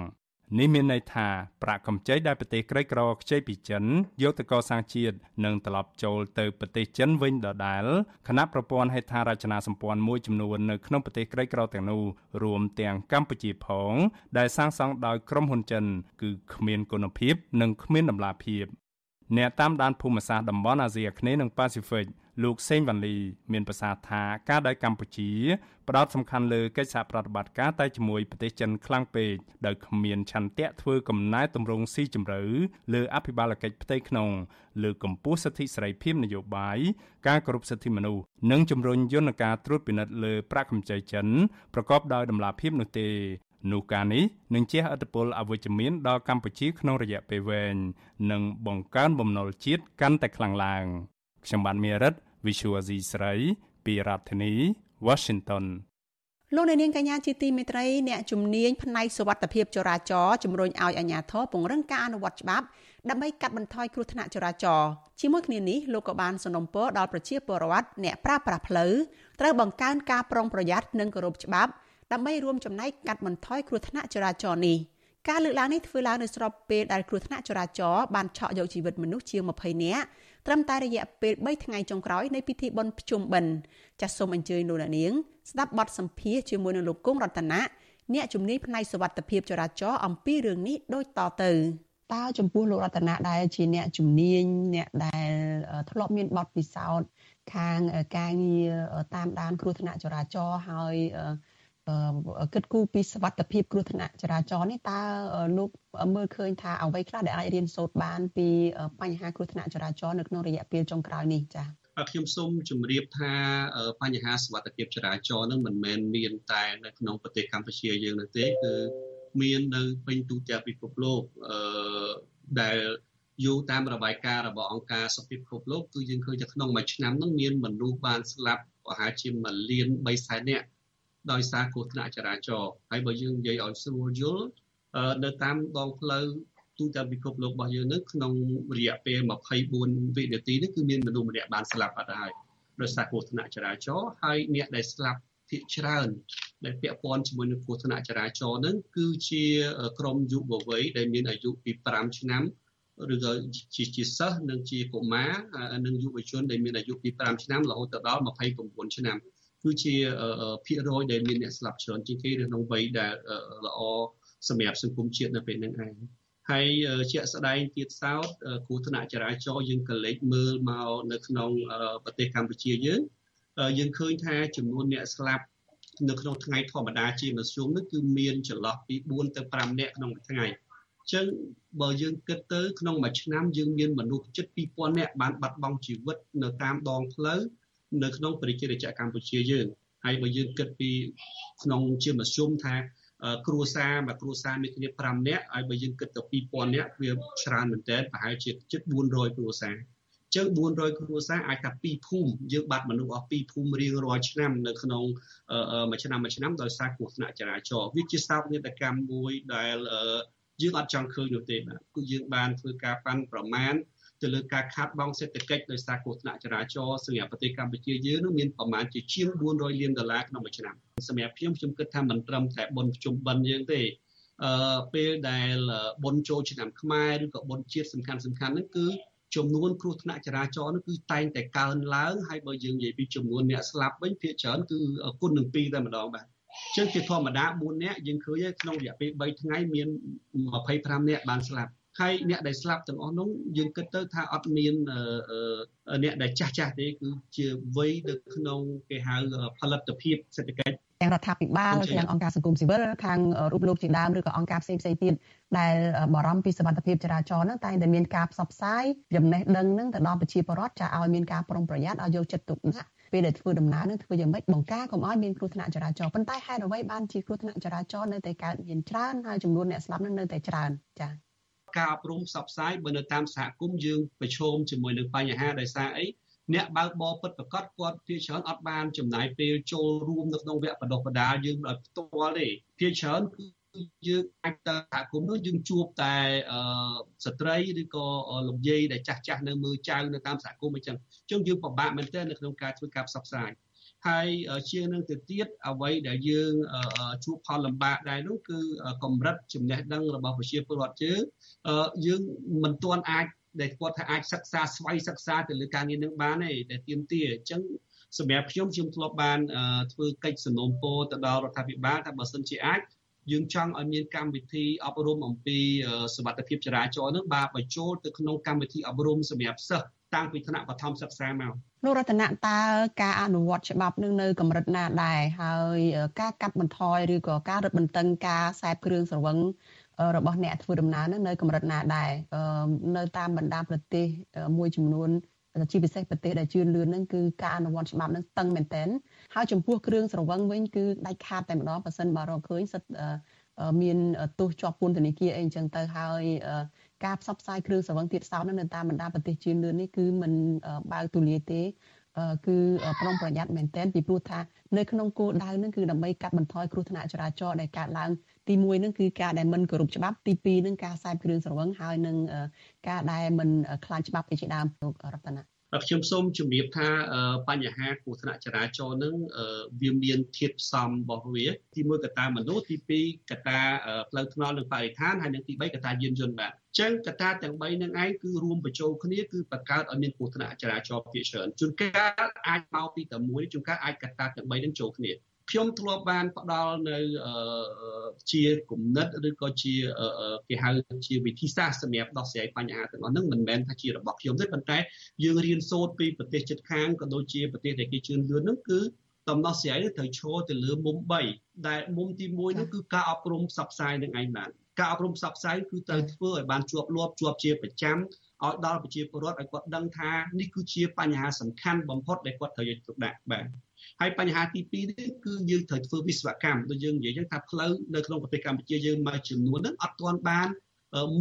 នេះមានន័យថាប្រាក់កម្ចីដែលប្រទេសក្រីក្រខ្ចីពីចិនយកទៅកសាងជាតិនឹងត្រឡប់ចូលទៅប្រទេសចិនវិញដដែលខណៈប្រព័ន្ធហេដ្ឋារចនាសម្ព័ន្ធមួយចំនួននៅក្នុងប្រទេសក្រីក្រទាំងនោះរួមទាំងកម្ពុជាផង ដែលសាងសង់ដោយក្រុមហ៊ុនចិន គឺគ្មានគុណភាព និងគ្មានតម្លាភាព អ្នកតាមដានភូមិសាស្ត្រតំបន់អាស៊ីអាគ្នេយ៍និងប៉ាស៊ីហ្វិកលោកសេងវ៉ាន់លីមានប្រសាសន៍ថាការដែលកម្ពុជាផ្ដោតសំខាន់លើកិច្ចសហប្រតិបត្តិការតែជាមួយប្រទេសចិនខ្លាំងពេកដោយគ្មានឆន្ទៈធ្វើកំណែទម្រង់ស៊ីជម្រៅលើអភិបាលកិច្ចផ្ទៃក្នុងលើកម្ពុជាសិទ្ធិសេរីភាពនយោបាយការគោរពសិទ្ធិមនុស្សនិងជំរុញយន្តការត្រួតពិនិត្យលើប្រាក់កម្ចីចិនប្រកបដោយតម្លាភាពនោះទេ នោះការនេះនឹងជះឥទ្ធិពលអវិជ្ជមានដល់កម្ពុជាក្នុងរយៈពេលវែងនិងបង្កើនបំណុលជាតិកាន់តែខ្លាំងឡើងខ្ញុំបានមេរិត Visual Asia ស្រីពីរដ្ឋធានី Washington លោកអ្នកនាងកញ្ញាជាទីមេត្រីអ្នកជំនាញផ្នែកសុវត្ថិភាពចរាចរណ៍ជំរុញឲ្យអាជ្ញាធរពង្រឹងការអនុវត្តច្បាប់ដើម្បីកាត់បន្ថយគ្រោះថ្នាក់ចរាចរណ៍ជាមួយគ្នានេះលោកក៏បានសនំពរដល់ប្រជាពលរដ្ឋអ្នកប្រើប្រាស់ផ្លូវត្រូវបង្កើនការប្រុងប្រយ័ត្ននិងគោរពច្បាប់ ដើម្បីរួមចំណែកកាត់បន្ថយគ្រោះថ្នាក់ចរាចរណ៍នេះការលើកឡើងនេះធ្វើឡើងនៅស្របពេលដែលគ្រោះថ្នាក់ចរាចរណ៍បានឆក់យកជីវិតមនុស្សជាង20នាក់ត្រឹមតែរយៈពេល3ថ្ងៃចុងក្រោយនៃពិធីបុណ្យភ្ជុំបិណ្ឌចាសសូមអញ្ជើញលោកនាងស្ដាប់បទសម្ភាសជាមួយនឹងលោកគង់រតនាអ្នកជំនាញផ្នែកសុវត្ថិភាពចរាចរណ៍អំពីរឿងនេះដូចតទៅតើចំពោះលោករតនាដែលជាអ្នកជំនាញអ្នកដែលធ្លាប់មានបទពិសោធន៍ខាងការងារតាមដានគ្រោះថ្នាក់ចរាចរណ៍ហើយ គិតគូរពីសវត្ថភាពគ្រោះថ្នាក់ចរាចរណ៍នេះតើលោកមើលឃើញថាអ្វីខ្លះដែលអាចរៀនសូត្របាន ពីបញ្ហាគ្រោះថ្នាក់ចរាចរណ៍នៅក្នុងរយៈពេលចុងក្រោយនេះចា៎ខ្ញុំសូមជម្រាបថាបញ្ហាសវត្ថភាពចរាចរណ៍នឹងមិនមែនមានតែនៅក្នុងប្រទេសកម្ពុជាយើងនោះទេគឺមាននៅពេញទូទាំងពិភពលោកអឺដែលយោតាមរបាយការណ៍របស់អង្គការសុខភាពពិភពលោកគឺយើងឃើញថាក្នុងមួយឆ្នាំនឹងមានមនុស្សបានស្លាប់ប្រហែលជាមួយលាន3សែននាក់ ដោយសារគ្រោះថ្នាក់ចរាចរណ៍ហើយបើយើងនិយាយឲ្យស្រួលយល់នៅតាមដងផ្លូវទូទាំងពិភពលោករបស់យើងនឹងក្នុងរយៈពេល24វិនាទីនេះគឺមានមនុស្សម្នាក់បានស្លាប់អត់ហើយដោយសារគ្រោះថ្នាក់ចរាចរណ៍ហើយអ្នកដែលស្លាប់ភាគច្រើនដែលពាក់ព័ន្ធជាមួយនឹងគ្រោះថ្នាក់ចរាចរណ៍នឹងគឺជាក្រុមយុវវ័យដែលមានអាយុពី5ឆ្នាំឬក៏ជាជាសិស្សនិងជាកុមារនិងយុវជនដែលមានអាយុពី5ឆ្នាំរហូតដល់29ឆ្នាំ គឺជាភាគរយដែលមានអ្នកស្លាប់ច្រើនជាងគេក្នុងវ័យដែលល្អសម្រាប់សង្គមជាតិនៅពេលហ្នឹងឯងហើយជាក់ស្ដែងទៀតសោតគ្រោះថ្នាក់ចរាចរណ៍យើងក៏លេចមើលមកនៅក្នុងប្រទេសកម្ពុជាយើងយើងឃើញថាចំនួនអ្នកស្លាប់នៅក្នុងថ្ងៃធម្មតាជាមធ្យមនោះគឺមានចន្លោះពី4ទៅ5នាក់ក្នុងមួយថ្ងៃអញ្ចឹងបើយើងគិតទៅក្នុងមួយឆ្នាំយើងមានមនុស្សជិត2000នាក់បានបាត់បង់ជីវិតនៅតាមដងផ្លូវ នៅក្នុងប្រជារាស្ត្រកម្ពុជាយើងហើយបើយើងគិតពីក្នុងជាមធ្យមថាគ្រួសារមួយគ្រួសារមានគ្នា5នាក់ហើយបើយើងគិតទៅ2000នាក់វាច្រើនមែនតើប្រហែលជាជិត400គ្រួសារចឹង400គ្រួសារអាចថា2ភូមិយើងបាត់មនុស្សអស់2ភូមិរៀងរាល់ឆ្នាំនៅក្នុងមួយឆ្នាំមួយឆ្នាំដោយសារគ្រោះថ្នាក់ចរាចរណ៍វាជាសោកនាដកម្មមួយដែលយើងអត់ចង់ឃើញនោះទេបាទគឺយើងបានធ្វើការប៉ាន់ប្រមាណ ទៅលើការខាតបង់សេដ្ឋកិច្ចដោយសារគ្រោះថ្នាក់ចរាចរណ៍សម្រាប់ប្រទេសកម្ពុជាយើងនោះមានប្រមាណជាជាង400លានដុល្លារក្នុងមួយឆ្នាំសម្រាប់ខ្ញុំខ្ញុំគិតថាមិនត្រឹមតែបុណ្យប្រជុំបិណ្ឌយើងទេអឺពេលដែលបុណ្យចូលឆ្នាំខ្មែរឬក៏បុណ្យជាតិសំខាន់សំខាន់ហ្នឹងគឺចំនួនគ្រោះថ្នាក់ចរាចរណ៍នោះគឺតែងតែកើនឡើងហើយបើយើងនិយាយពីចំនួនអ្នកស្លាប់វិញភាគច្រើនគឺគុណនឹង2តែម្ដងបាទចឹងជាធម្មតា4នាក់យើងឃើញក្នុងរយៈពេល3ថ្ងៃមាន25នាក់បានស្លាប់ ហើយអ្នកដែលស្លាប់ទាំងអស់នោះយើងគិតទៅថាអត់មានអ្នកដែលចាស់ចាស់ទេគឺជាវ័យនៅក្នុងគេហៅផលិតភាពសេដ្ឋកិច្ចទាំងរដ្ឋាភិបាលទាំងអង្គការសង្គមស៊ីវិលខាងរូបលោកជាដើមឬក៏អង្គការផ្សេងផ្សេងទៀតដែលបារម្ភពីសវត្ថភាពចរាចរណ៍ហ្នឹងតែតែមានការផ្សព្វផ្សាយចំណេះដឹងហ្នឹងទៅដល់ប្រជាពលរដ្ឋចាឲ្យមានការប្រុងប្រយ័ត្នឲ្យយកចិត្តទុកដាក់ពេលដែលធ្វើដំណើរនឹងធ្វើយ៉ាងម៉េចបង្ការកុំឲ្យមានគ្រោះថ្នាក់ចរាចរណ៍ប៉ុន្តែហេតុអ្វីបានជាគ្រោះថ្នាក់ចរាចរណ៍នៅតែកើតមានច្រើនហើយចំនួនអ្នកស្លាប់នឹងនៅតែច្រើនចា៎ ការអប់រំផ្សព្វផ្សាយបើនៅតាមសហគមន៍យើងប្រឈមជាមួយនឹងបញ្ហាដោយសារអីអ្នកបើកបរពិតប្រកបគាត់ភាគច្រើនអត់បានចំណាយពេលចូលរួមនៅក្នុងវគ្គបណ្ដុះបណ្ដាលយើងដោយផ្ទាល់ទេភាគច្រើនគឺយើងអាចទៅសហគមន៍នោះយើងជួបតែស្ត្រីឬក៏លោកយាយដែលចាស់ចាស់នៅមើលចៅនៅតាមសហគមន៍អញ្ចឹងអញ្ចឹងយើងពិបាកមែនទែននៅក្នុងការធ្វើការផ្សព្វផ្សាយ ហើយជាងនឹងទៅទៀតអ្វីដែលយើងជួបផលលំបាកដែរនោះគឺកម្រិតចំណេះដឹងរបស់ប្រជាពលរដ្ឋយើងយើងមិនទាន់អាចដែលគាត់ថាអាចសិក្សាស្វ័យសិក្សាទៅលើការងារនឹងបានទេតែទៀមទាអញ្ចឹងសម្រាប់ខ្ញុំខ្ញុំធ្លាប់បានធ្វើកិច្ចសំណូមពរទៅដល់រដ្ឋាភិបាលថាបើសិនជាអាចយើងចង់ឲ្យមានកម្មវិធីអប់រំអំពីសុវត្ថិភាពចរាចរណ៍នឹងបាទបញ្ចូលទៅក្នុងកម្មវិធីអប់រំសម្រាប់សិស្ស តាំងពីថ្នាក់បឋមសិក្សាមកលោករតនៈតើការអនុវត្តច្បាប់នឹងនៅកម្រិតណាដែរហើយការកាត់បន្ថយឬក៏ការរឹតបន្តឹងការខ្សែគ្រឿងស្រវឹងរបស់អ្នកធ្វើដំណើរនៅកម្រិតណាដែរនៅតាមបណ្ដាប្រទេសមួយចំនួនជាពិសេសប្រទេសដែលជឿនលឿនហ្នឹងគឺការអនុវត្តច្បាប់ហ្នឹងតឹងមែនទែនហើយចំពោះគ្រឿងស្រវឹងវិញគឺដាច់ខាតតែម្ដងប៉ះសិនបើរកឃើញសិតមានទោសជាប់ពន្ធនាគារអីអញ្ចឹងទៅហើយ ការផ្សព្វផ្សាយគ្រឿងស្រវឹងទៀតសោតនៅតាមបណ្ដាប្រទេសជឿនលឿននេះគឺมันបើកទូលាយទេគឺប្រុងប្រយ័ត្នមែនទែនពីព្រោះថានៅក្នុងគោលដៅនឹងគឺដើម្បីកាត់បន្ថយគ្រោះថ្នាក់ចរាចរណ៍ដែលកើតឡើងទី1នឹងគឺការដែលមិនគោរពច្បាប់ទី2នឹងការខ្សែគ្រឿងស្រវឹងហើយនឹងការដែលមិនខ្លាចច្បាប់ឯជាដើមរតនា ខ្ញុំសូមជម្រាបថាបញ្ហាគ្រោះថ្នាក់ចរាចរណ៍នឹងវាមានធាតុផ្សំរបស់វា ទី1កត្តាមនុស្សទី2កត្តាផ្លូវថ្នល់និងបរិស្ថានហើយនិងទី3កត្តាយានយន្តបាទអញ្ចឹងកត្តាទាំង3នឹងឯងគឺរួមបញ្ចូលគ្នាគឺបង្កើតឲ្យមានគ្រោះថ្នាក់ចរាចរណ៍ភាគច្រើនជួនកាលអាចមកពីតែមួយជួនកាលអាចកត្តាទាំង3នឹងចូលគ្នា ខ្ញុំធ្លាប់បានផ្ដល់នៅជាគំនិតឬក៏ជាគេហៅជាវិធីសាស្ត្រសម្រាប់ដោះស្រាយបញ្ហាទាំងអស់ហ្នឹងមិនមែនថាជារបស់ខ្ញុំទេប៉ុន្តែយើងរៀនសូត្រពីប្រទេសជិតខាងក៏ដូចជាប្រទេសដែលគេជឿនលឿនហ្នឹងគឺដំណោះស្រាយនេះត្រូវឈរទៅលើមុំ3ដែលមុំទី1នោះគឺការអប់រំផ្សព្វផ្សាយនឹងឯងបានការអប់រំផ្សព្វផ្សាយគឺត្រូវធ្វើឲ្យបានជាប់លាប់ជាប់ជាប្រចាំឲ្យដល់ប្រជាពលរដ្ឋឲ្យគាត់ដឹងថានេះគឺជាបញ្ហាសំខាន់បំផុតដែលគាត់ត្រូវយកទុកដាក់បាទ ហើយបញ្ហាទី2នេះគឺយើងត្រូវធ្វើវិស្វកម្មដូចយើងនិយាយចឹងថាផ្លូវនៅក្នុងប្រទេសកម្ពុជាយើងមួយចំនួនហ្នឹងអត់ទាន់បាន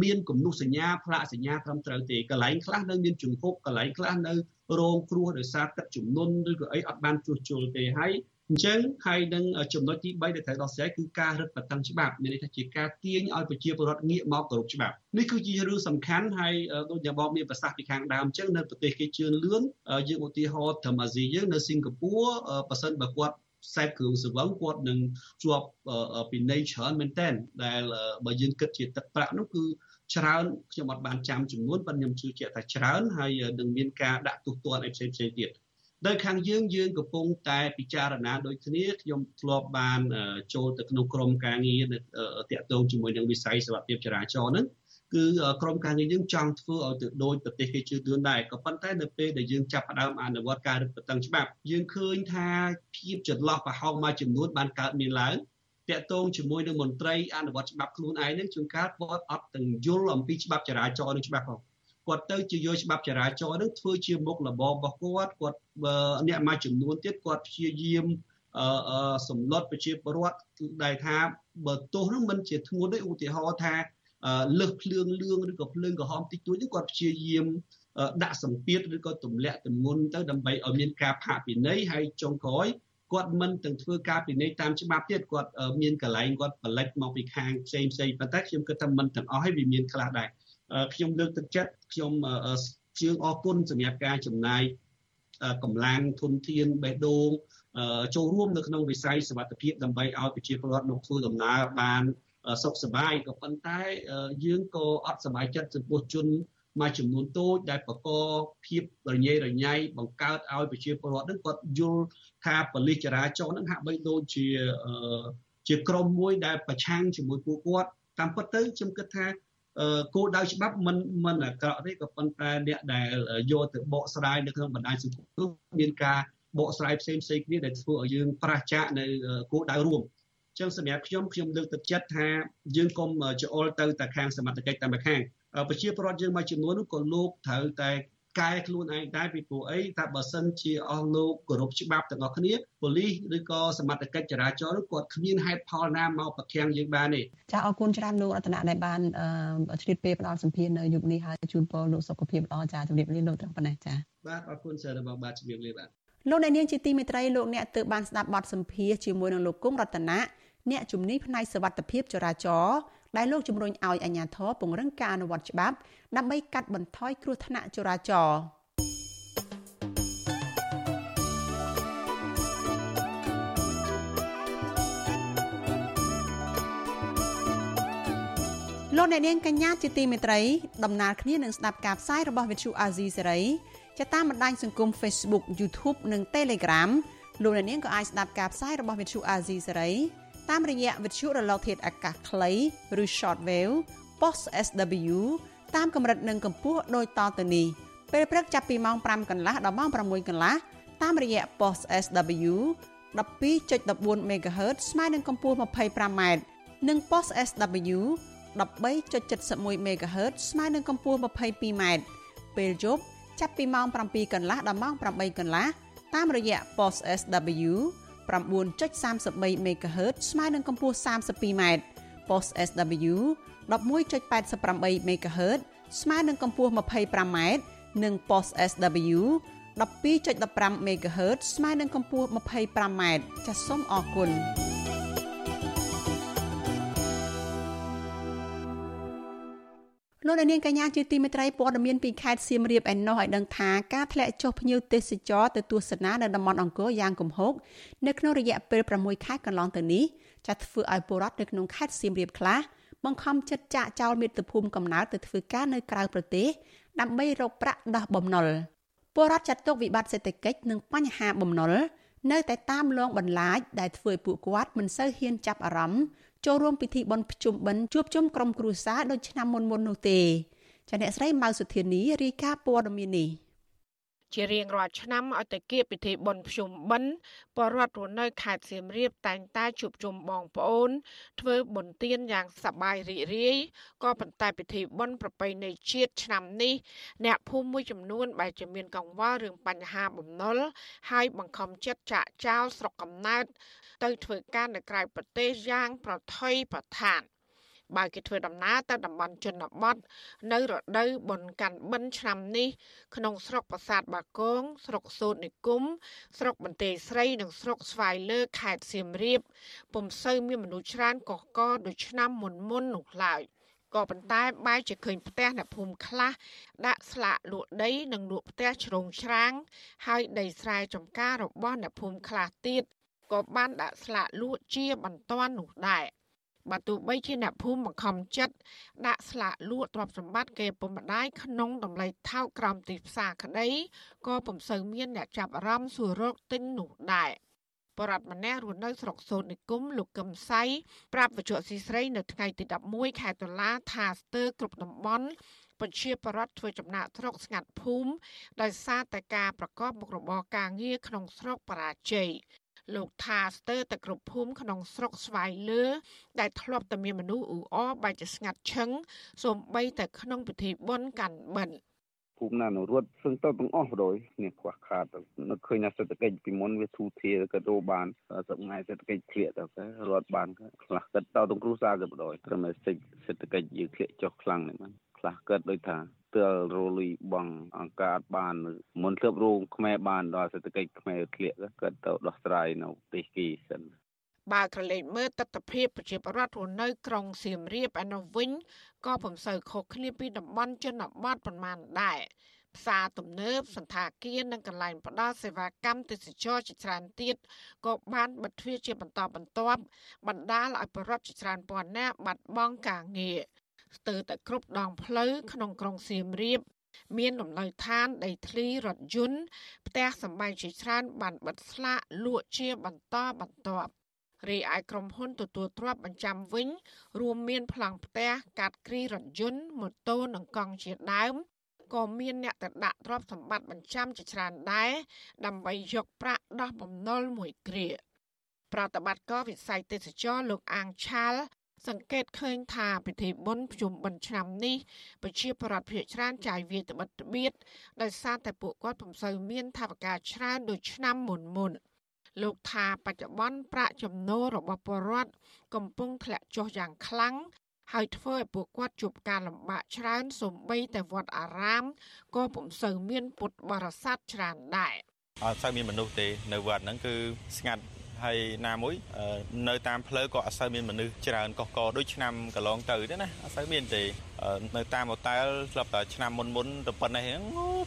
មានគំនុះសញ្ញាផ្លាកសញ្ញាត្រឹមត្រូវទេកន្លែងខ្លះនៅមានជំហុកកន្លែងខ្លះនៅរងគ្រោះដោយសារទឹកជំនន់ឬក៏អីអត់បានជួសជុលទេហើយ អញ្ចឹងហើយនឹងចំណុចទី3ដែលត្រូវដោះស្រាយគឺការរឹតបន្តឹងច្បាប់មានន័យថាជាការទាញឲ្យប្រជាពលរដ្ឋងាកមកគោរពច្បាប់នេះគឺជារឿងសំខាន់ហើយដូចយ៉ាងបងមានប្រសាសន៍ពីខាងដើមអញ្ចឹងនៅប្រទេសគេជឿនលឿនយើងឧទាហរណ៍ធម្មអាស៊ីយើងនៅសិង្ហបុរីប៉ះសិនបើគាត់ខ្សែគ្រឿងសង្វឹងគាត់នឹងជាប់ពីនៃច្រើនមែនតើដែលបើយើងគិតជាទឹកប្រាក់នោះគឺច្រើនខ្ញុំអត់បានចាំចំនួនប៉ុន្តែខ្ញុំជឿជាក់ថាច្រើនហើយនឹងមានការដាក់ទោសទណ្ឌអីផ្សេងផ្សេងទៀត នៅខាងយើងយើងកំពុងតែពិចារណាដូចគ្នាខ្ញុំធ្លាប់បានចូលទៅក្នុងក្រុមការងារតាក់ទងជាមួយនឹងវិស័យសុខភាពចរាចរណ៍ហ្នឹងគឺក្រុមការងារយើងចង់ធ្វើឲ្យទៅដូចប្រទេសគេជឿទឿនដែរក៏ប៉ុន្តែនៅពេលដែលយើងចាប់ផ្ដើមអនុវត្តការរឹតបន្តឹងច្បាប់យើងឃើញថាភាពចន្លោះប្រហោងមួយចំនួនបានកើតមានឡើងតាក់ទងជាមួយនឹងមន្ត្រីអនុវត្តច្បាប់ខ្លួនឯងនឹងជួនកាលគាត់អត់ទាំងយល់អំពីច្បាប់ចរាចរណ៍នឹងច្បាស់ផង គាត់ទៅជាយកច្បាប់ចរាចរណ៍នឹងធ្វើជាមុខរបររបស់គាត់គាត់អ្នកមួយចំនួនទៀតគាត់ព្យាយាមអឺសម្លុតប្រជាពលរដ្ឋដែលថាបើទោសនឹងមិនជាធ្ងន់ទេឧទាហរណ៍ថាលើសភ្លើងលឿងឬក៏ភ្លើងក្រហមតិចតួចនេះគាត់ព្យាយាមដាក់សម្ពាធឬក៏ទម្លាក់ទម្ងន់ទៅដើម្បីឲ្យមានការផាកពិន័យហើយចុងក្រោយគាត់មិនទាំងធ្វើការពិន័យតាមច្បាប់ទៀតគាត់មានកន្លែងគាត់បលិចមកពីខាងផ្សេងផ្សេងប៉ុន្តែខ្ញុំគិតថាមិនទាំងអស់ហើយវាមានខ្លះដែរ ខ្ញុំលើកទឹកចិត្តខ្ញុំជឿអរគុណសម្រាប់ការចំណាយកម្លាំងធនធានបេះដូងចូលរួមនៅក្នុងវិស័យសវត្ថភាពដើម្បីឲ្យប្រជាពលរដ្ឋមកធ្វើដំណើរបានសុខសប្បាយក៏ប៉ុន្តែយើងក៏អត់សប្បាយចិត្តចំពោះជនមួយចំនួនតូចដែលបកភាពរញ៉េរញ៉ៃបង្កើតឲ្យប្រជាពលរដ្ឋនឹងគាត់យល់ថាបលិចរាចរណ៍នឹងហាក់បីដូចជាជាក្រុមមួយដែលប្រឆាំងជាមួយពួកគាត់តាមពិតទៅខ្ញុំគិតថា គោលដៅច្បាប់មិនមិនអាក្រក់ទេក៏ប៉ុន្តែអ្នកដែលយកទៅបកស្រាយនៅក្នុងបណ្ដាញសង្គមមានការបកស្រាយផ្សេងផ្សេងគ្នាដែលធ្វើឲ្យយើងប្រះចាកនៅគោលដៅរួមចឹងសម្រាប់ខ្ញុំខ្ញុំលើកទឹកចិត្តថាយើងកុំច្អល់ទៅតែខាងសមត្ថកិច្ចតែម្ខាងប្រជាពលរដ្ឋយើងមួយចំនួននោះក៏លោកត្រូវតែ កែខ្លួនឯងដែរពីព្រោះអីថាបើសិនជាអស់លោកគោរពច្បាប់ទាំងអស់គ្នាប៉ូលីសឬក៏សមត្ថកិច្ចចរាចរណ៍គាត់គ្មានហេតុផលណាមកប្រខាំងយើងបានទេចាអរគុណច្រើនលោករតនៈដែលបានឆ្លៀតពេលផ្ដល់សម្ភារនៅយុគនេះហើយជូនពរលោកសុខភាពល្អចាជំរាបលាលោកត្រឹមប៉ុណ្ណេះចាបាទអរគុណសើរបស់បាទជំរាបលាបាទលោកអ្នកនាងជាទីមេត្រីលោកអ្នកទើបបានស្ដាប់បទសម្ភារជាមួយនឹងលោកគង់រតនៈអ្នកជំនាញផ្នែកសវត្ថភាពចរាចរណ៍ ដែលលោកជំរុញឲ្យអាជ្ញាធរពង្រឹងការអនុវត្តច្បាប់ដើម្បីកាត់បន្ថយគ្រោះថ្នាក់ចរាចរណ៍លោកអ្នកនាងកញ្ញាជាទីមេត្រីដំណើរគ្នានឹងស្ដាប់ការផ្សាយរបស់ Vithu Azizi សេរីចាតាមបណ្ដាញសង្គម Facebook YouTube និង Telegram លោកអ្នកនាងក៏អាចស្ដាប់ការផ្សាយរបស់ Vithu Azizi សេរី តាមរយៈវិទ្យុរលកធាតុអាកាសខ្លីឬ shortwave post SW តាមកម្រិតនិងកម្ពស់ដូចតទៅនេះពេលព្រឹកចាប់ពីម៉ោង5កន្លះដល់ម៉ោង6កន្លះតាមរយៈ post SW 12.14 MHz ស្មើនឹងកម្ពស់ 25m និង post SW 13.71 MHz ស្មើនឹងកម្ពស់ 22m ពេលយប់ចាប់ពីម៉ោង7កន្លះដល់ម៉ោង8កន្លះតាមរយៈ post SW 9.33 MHz ស្មើនឹងកម្ពស់ 32m post SW 11.88 MHz ស្មើនឹងកម្ពស់ 25m និង post SW 12.15 MHz ស្មើនឹងកម្ពស់ 25m ចាសសូមអរគុណ លោកនាងកញ្ញាជាទីមេត្រីព័ត៌មានពីខេត្តសៀមរាបឯណោះឲ្យដឹងថាការធ្លាក់ចុះភ្ញៀវទេសចរទៅទស្សនានៅតំបន់អង្គរយ៉ាងគំហុកនៅក្នុងរយៈពេល6ខែកន្លងទៅនេះចាត់ធ្វើឲ្យពលរដ្ឋនៅក្នុងខេត្តសៀមរាបខ្លះបង្ខំចិត្តចាក់ចោលមាតុភូមិកំណើតទៅធ្វើការនៅក្រៅប្រទេសដើម្បីរកប្រាក់ដោះបំណុលពលរដ្ឋចាត់ទុកវិបត្តិសេដ្ឋកិច្ចនិងបញ្ហាបំណុលនៅតែតាមលងបន្លាចដែលធ្វើឲ្យពួកគាត់មិនសូវហ៊ានចាប់អារម្មណ៍ ចូលរួមពិធីបុណ្យភ្ជុំបិណ្ឌជួបជុំក្រុមគ្រួសារដូចឆ្នាំមុនមុននោះទេចាអ្នកស្រីម៉ៅសុធានីរាយការណ៍ព័ត៌មាននេះ ជារៀងរាល់ឆ្នាំឲ្យតែគៀបពិធីបុណ្យភ្ជុំបិណ្ឌបរដ្ឋរស់នៅខេត្តសៀមរាបតែងតែជួបជុំបងប្អូន ធ្វើបុណ្យទានយ៉ាងសប្បាយរីករាយក៏ប៉ុន្តែពិធីបុណ្យប្រពៃណីជាតិឆ្នាំនេះ អ្នកភូមិមួយចំនួនបែរជាមានកង្វល់រឿងបញ្ហាបំណុលហើយបង្ខំចិត្តចាក់ចោលស្រុកកំណើតទៅធ្វើការនៅក្រៅប្រទេសយ៉ាងប្រថុយប្រថាន បើគេធ្វើដំណើរទៅតំបន់ជនបទនៅរដូវបុណ្យកាន់បិណ្ឌឆ្នាំនេះក្នុងស្រុកប្រាសាទបាគងស្រុកសូត្រនិគមស្រុកបន្ទាយស្រីនិងស្រុកស្វាយលើខេត្តសៀមរាបពុំសូវមានមនុស្សច្រើនកកកដូចឆ្នាំមុនមុននោះឡើយក៏ប៉ុន្តែបែរជាឃើញផ្ទះអ្នកភូមិខ្លះដាក់ស្លាកលក់ដីនិងលក់ផ្ទះជ្រងច្រាង ហើយដីស្រែចម្ការរបស់អ្នកភូមិខ្លះទៀតក៏បានដាក់ស្លាកលក់ជាបន្ទាន់នោះដែរ បើទោះបីជាអ្នកភូមិបង្ខំចិត្តដាក់ស្លាកលក់ទ្រព្យសម្បត្តិគេពុំម្ដាយក្នុងតម្លៃថោកក្រោមទីផ្សារក្តីក៏ពុំសូវមានអ្នកចាប់អារម្មណ៍សួររកទិញនោះដែរបរដ្ឋម្នាក់រស់នៅស្រុកសូត្រនិគមលោកកឹមសៃប្រាប់វិទ្យុស៊ីស្រីនៅថ្ងៃទី11ខែតុលាថាស្ទើរគ្រប់តំបន់បញ្ជាបរដ្ឋធ្វើចំណាក់ស្រុកស្ងាត់ភូមិដោយសារតែការប្រកបមុខរបរការងារក្នុងស្រុកបរាជ័យ លោកថាស្ទើរតែគ្រប់ភូមិក្នុងស្រុកស្វាយលើ ដែលធ្លាប់តែមានមនុស្សអ៊ូអរបែរជាស្ងាត់ឈឹងសូម្បីតែក្នុងពិធីបុណ្យកាន់បិណ្ឌភូមិណានរត់សឹងទៅទាំងអស់បដ ாய் នេះខ្វះខាតនឹកឃើញថាសេដ្ឋកិច្ចពីមុនវាធូរធារក៏រោបានសប្ងៃសេដ្ឋកិច្ចធ្លាក់ទៅរត់បានខ្លះគិតទៅទាំងគ្រួសារក៏បដ ாய் ត្រឹមតែសេដ្ឋកិច្ចយើងធ្លាក់ចុះខ្លាំងនេះបាន ខ្លះគិតដូចថាទើរលុយបងអង្ការបានមុនធ្លាប់រោងខ្មែរបានដល់សេដ្ឋកិច្ចខ្មែរធ្លាក់ក៏ទៅដោះស្រាយនៅប្រទេសគីសិនបើក្រឡេកមើលទស្សនវិជ្ជាប្រជាប្រដ្ឋរស់នៅ ក្រុងសៀមរាបឯនោះវិញក៏ពុំសូវខុសគ្នាពីតំបន់ជនបទប៉ុន្មានដែរផ្សារទំនើបសន្តាគារនិងកន្លែងផ្ដល់សេវាកម្មទេសចរជាច្រើនទៀតក៏បានបិទទ្វារជាបន្តបន្ទាប់បណ្ដាលឲ្យប្រជាជាច្រើនពាន់នាក់បាត់បង់ការងារ ស្ទើរតែគ្រប់ដងផ្លូវក្នុងក្រុងសៀមរាបមានលំនៅឋានដីធ្លីរថយន្តផ្ទះសម្បែងជាច្រើនបានបិទស្លាកលក់ជាបន្តបន្ទាប់រីឯក្រុមហ៊ុនទទួលទ្រព្យបញ្ចាំវិញ រួមមានប្លង់ផ្ទះកាត់គ្រីរថយន្តម៉ូតូនិងកង់ជាដើមក៏មានអ្នកទៅដាក់ទ្រព្យសម្បត្តិបញ្ចាំជាច្រើនដែរដើម្បីយកប្រាក់ដោះបំណុលមួយគ្រាប្រតិបត្តិការវិស័យទេសចរលោកអាងឆាល សង្កេតឃើញថាពិធីបុណ្យភ្ជុំបិណ្ឌឆ្នាំនេះប្រជាប្រដ្ឋភាគច្រើនចាយវាយត្បិតត្បៀតដោយសារតែពួកគាត់ពុំសូវមានថវិកាច្រើនដូចឆ្នាំមុនមុនលោកថាបច្ចុប្បន្នប្រាក់ចំណូលរបស់ពលរដ្ឋកំពុងធ្លាក់ចុះយ៉ាងខ្លាំងហើយធ្វើឲ្យពួកគាត់ជួបការលំបាកច្រើនសូម្បីតែវត្តអារាមក៏ពុំសូវមានពុទ្ធបរិស័ទច្រើនដែរអត់សូវមានមនុស្សទេនៅវត្តហ្នឹងគឺស្ងាត់ ហើយណាមួយនៅតាមផ្លូវក៏អត់សូវមានមនុស្សច្រើនកកកដូចឆ្នាំកន្លងទៅទេណាអត់សូវមានទេនៅតាមហូតែលស្លាប់តែឆ្នាំមុនមុនទៅប៉ុណ្ណេះហ្នឹង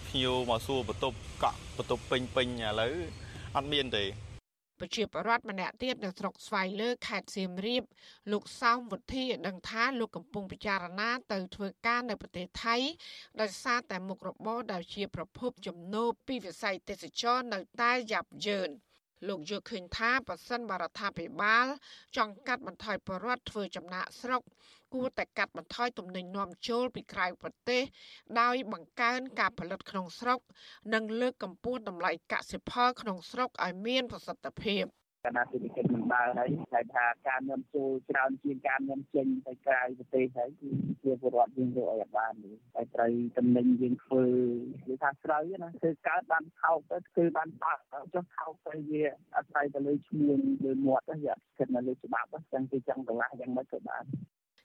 ភ្ញៀវមកសួរបន្ទប់កក់បន្ទប់ពេញពេញឥឡូវអត់មានទេប្រជាពលរដ្ឋម្នាក់ទៀតនៅស្រុកស្វាយលើខេត្តសៀមរាបលោកសោមវុធីដឹងថាលោកកំពុងពិចារណាទៅធ្វើការនៅប្រទេសថៃដោយសារតែមុខរបរដែលជាប្រភពចំណូលពីវិស័យទេសចរនៅតែយ៉ាប់យ៉ឺន លោកយល់ឃើញថាប៉ះសិនបរដ្ឋាភិបាល ចង់កាត់បន្ថយបរិវត្តធ្វើចំណាក់ស្រុក គួរតែកាត់បន្ថយទំនិញនាំចូលពីក្រៅប្រទេស ដោយបង្កើនការផលិតក្នុងស្រុក និងលើកកម្ពស់តម្លៃកសិផលក្នុងស្រុកឲ្យមានប្រសិទ្ធភាព កណ្ដាលសេដ្ឋកិច្ចមិនដើរហើយតែថាការនាំចូលច្រើនជាងការនាំចេញទៅក្រៅប្រទេសហើយគឺជាពលរដ្ឋយើងរកឲ្យបានហើយត្រូវតំណែងយើងធ្វើនិយាយថាស្រូវណាគឺកើតបានថោកទៅគឺបានបាក់ចុះថោកទៅវាអាស្រ័យទៅលើឈ្មោះលើមាត់ទៅវាស្ថិតនៅលើច្បាប់ចឹងគឺចឹងកន្លះយ៉ាងម៉េចក៏បាន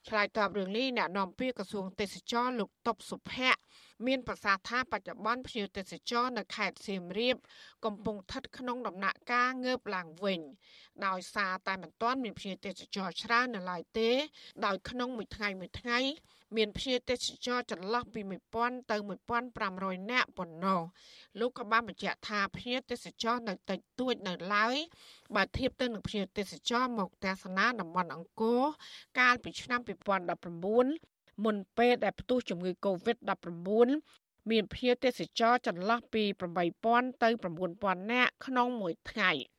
ឆ្លើយតបរឿងនេះអ្នកនាំពាក្យក្រសួងទេសចរលោកតបសុភ័ក្រមានប្រសាសន៍ថាបច្ចុប្បន្នភ្ញៀវទេសចរនៅខេត្តសៀមរាប កំពុងស្ថិតក្នុងដំណាក់កាលងើបឡើងវិញ ដោយសារតែមិនទាន់មានភ្ញៀវទេសចរច្រើននៅឡើយទេ ដោយក្នុងមួយថ្ងៃមួយថ្ងៃ មានភ្ញៀវទេសចរចន្លោះពី1000ទៅ1500នាក់ប៉ុណ្ណោះលោកក៏បានបញ្ជាក់ថាភ្ញៀវទេសចរនៅតិចតួចនៅឡើយបើធៀបទៅនឹងភ្ញៀវទេសចរមកទស្សនាតំបន់អង្គរកាលពីឆ្នាំ2019មុនពេលដែលផ្ទុះជំងឺ Covid-19 មានភ្ញៀវទេសចរចន្លោះពី8000ទៅ9000នាក់ក្នុងមួយថ្ងៃ។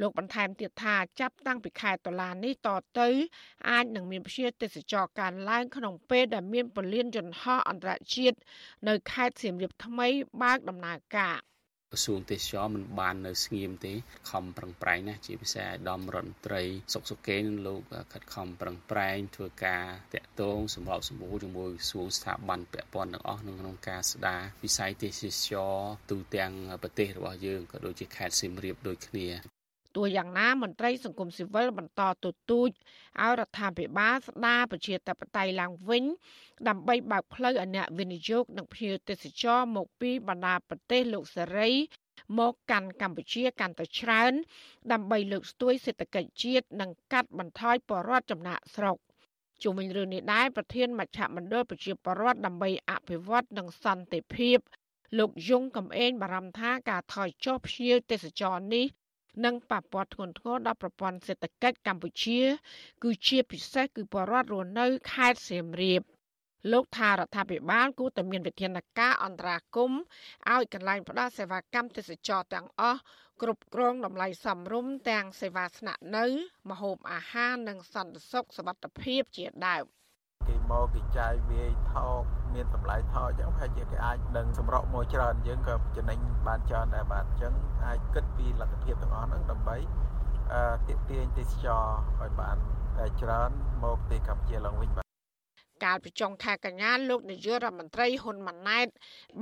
លោកបន្ថែមទៀតថាចាប់តាំងពីខែតុលានេះតទៅអាចនឹងមានភ្ញៀវទេសចរកើនឡើងក្នុងពេលដែលមានពលានយន្តហោះអន្តរជាតិនៅខេត្តសៀមរាបថ្មីបើកដំណើរការក្រសួងទេសចរមិនបាននៅស្ងៀមទេខំប្រឹងប្រែងណាជាពិសេសអាដាមរដ្ឋមន្ត្រីសុកសុកេនឹងលោកខិតខំប្រឹងប្រែងធ្វើការតាក់ទងសម្របសម្រួលជាមួយក្រសួងស្ថាប័នពាក់ព័ន្ធទាំងអស់ក្នុងការស្ដារវិស័យទេសចរទូទាំងប្រទេសរបស់យើងក៏ដូចជាខេត្តសៀមរាបដូចគ្នា ទោះយ៉ាងណាមន្ត្រីសង្គមស៊ីវិលបន្តទទូចឲ្យរដ្ឋាភិបាលស្ដារប្រជាធិបតេយ្យឡើងវិញ ដើម្បីបើកផ្លូវឲ្យអ្នកវិនិយោគនិងភ្ញៀវទេសចរមកពីបណ្ដាប្រទេសលោកសេរីមកកាន់កម្ពុជាកាន់តែច្រើន ដើម្បីលើកស្ទួយសេដ្ឋកិច្ចជាតិនិងកាត់បន្ថយបរិវត្តចំណាក់ស្រុកជុំវិញរឿងនេះដែរប្រធានមជ្ឈមណ្ឌលប្រជាពលរដ្ឋដើម្បីអភិវឌ្ឍនិងសន្តិភាពលោកយងកំឯងបារម្ភថាការថយចុះភ្ញៀវទេសចរនេះ និងប៉ះពាល់ធ្ងន់ធ្ងរដល់ប្រព័ន្ធសេដ្ឋកិច្ចកម្ពុជា គឺជាពិសេសគឺបរដ្ឋរស់នៅខេត្តសៀមរាបលោកថារដ្ឋាភិបាលគួរតែមានវិធានការអន្តរាគមឲ្យកន្លែងផ្ដល់សេវាកម្មទេសចរទាំងអស់គ្រប់គ្រងតម្លៃសមរម្យទាំងសេវាស្នាក់នៅម្ហូបអាហារនិងសន្តិសុខសុវត្ថិភាពជាដើម គេមកគេចាយវាយថោកមានតម្លៃថោកអញ្ចឹងប្រហែលជាគេអាចនឹងសម្រក់មួយច្រើនយើងក៏ចំណេញបានច្រើនដែរបាទអញ្ចឹងអាចគិតពីលទ្ធភាពទាំងអស់ហ្នឹងដើម្បីអឺទាក់ទាញទេសចរឲ្យបានច្រើនមកទីកម្ពុជាឡើងវិញ កាលពីចុងខែកញ្ញាលោកនាយករដ្ឋមន្ត្រីហ៊ុនម៉ាណែត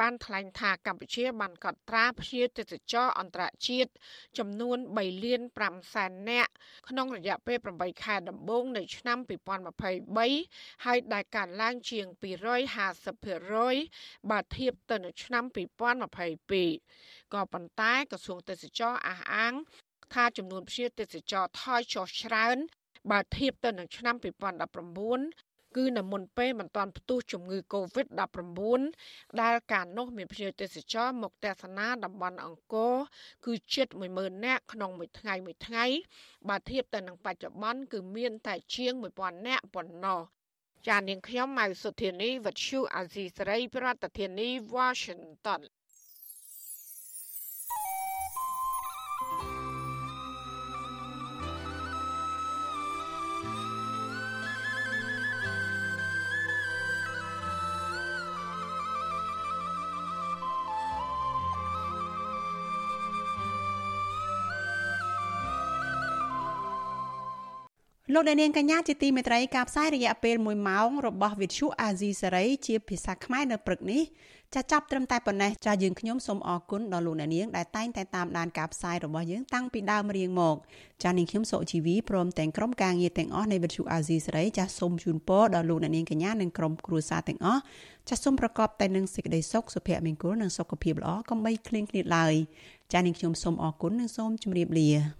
បានថ្លែងថាកម្ពុជាបានកត់ត្រាភ្ញៀវទេសចរអន្តរជាតិចំនួន3លាន5សែននាក់ក្នុងរយៈពេល8ខែដំបូងនៃឆ្នាំ2023ហើយដែលកើនឡើងជាង250%បើធៀបទៅនឹងឆ្នាំ2022ក៏ប៉ុន្តែក្រសួងទេសចរអះអាងថាចំនួនភ្ញៀវទេសចរថយចុះច្រើនបើធៀបទៅនឹងឆ្នាំ2019 គឺនៅមុនពេលមិនទាន់ផ្ទុះជំងឺ Covid-19 ដែលកាលនោះមានភ្ញៀវទេសចរមកទស្សនាតំបន់អង្គរគឺជិត10000នាក់ក្នុងមួយថ្ងៃមួយថ្ងៃបើធៀបទៅនឹងបច្ចុប្បន្នគឺមានតែជាង1000នាក់ប៉ុណ្ណោះចាននាងខ្ញុំម៉ៅសុធានីវັດឈូអាស៊ីសេរី ប្រធានាធិបតី Washington លោកអ្នកនាងកញ្ញាជាទីមេត្រីការផ្សាយរយៈពេល1ម៉ោងរបស់វិទ្យុអាស៊ីសេរីជាភាសាខ្មែរនៅព្រឹកនេះចាចាប់ត្រឹមតែប៉ុណ្ណេះចាយើងខ្ញុំសូមអរគុណដល់លោកអ្នកនាងដែលតែងតែតាមដានការផ្សាយរបស់យើងតាំងពីដើមរៀងមកចានាងខ្ញុំសុជីវីព្រមទាំងក្រុមការងារទាំងអស់នៃវិទ្យុអាស៊ីសេរីចាសូមជូនពរដល់លោកអ្នកនាងកញ្ញានិងក្រុមគ្រួសារទាំងអស់ចាសូមប្រកបតែនឹងសេចក្តីសុខសុភមង្គលនិងសុខភាពល្អកុំបីឃ្លៀងឃ្លាតឡើយចានាងខ្ញុំសូមអរគុណនិងសូមជម្រាបលា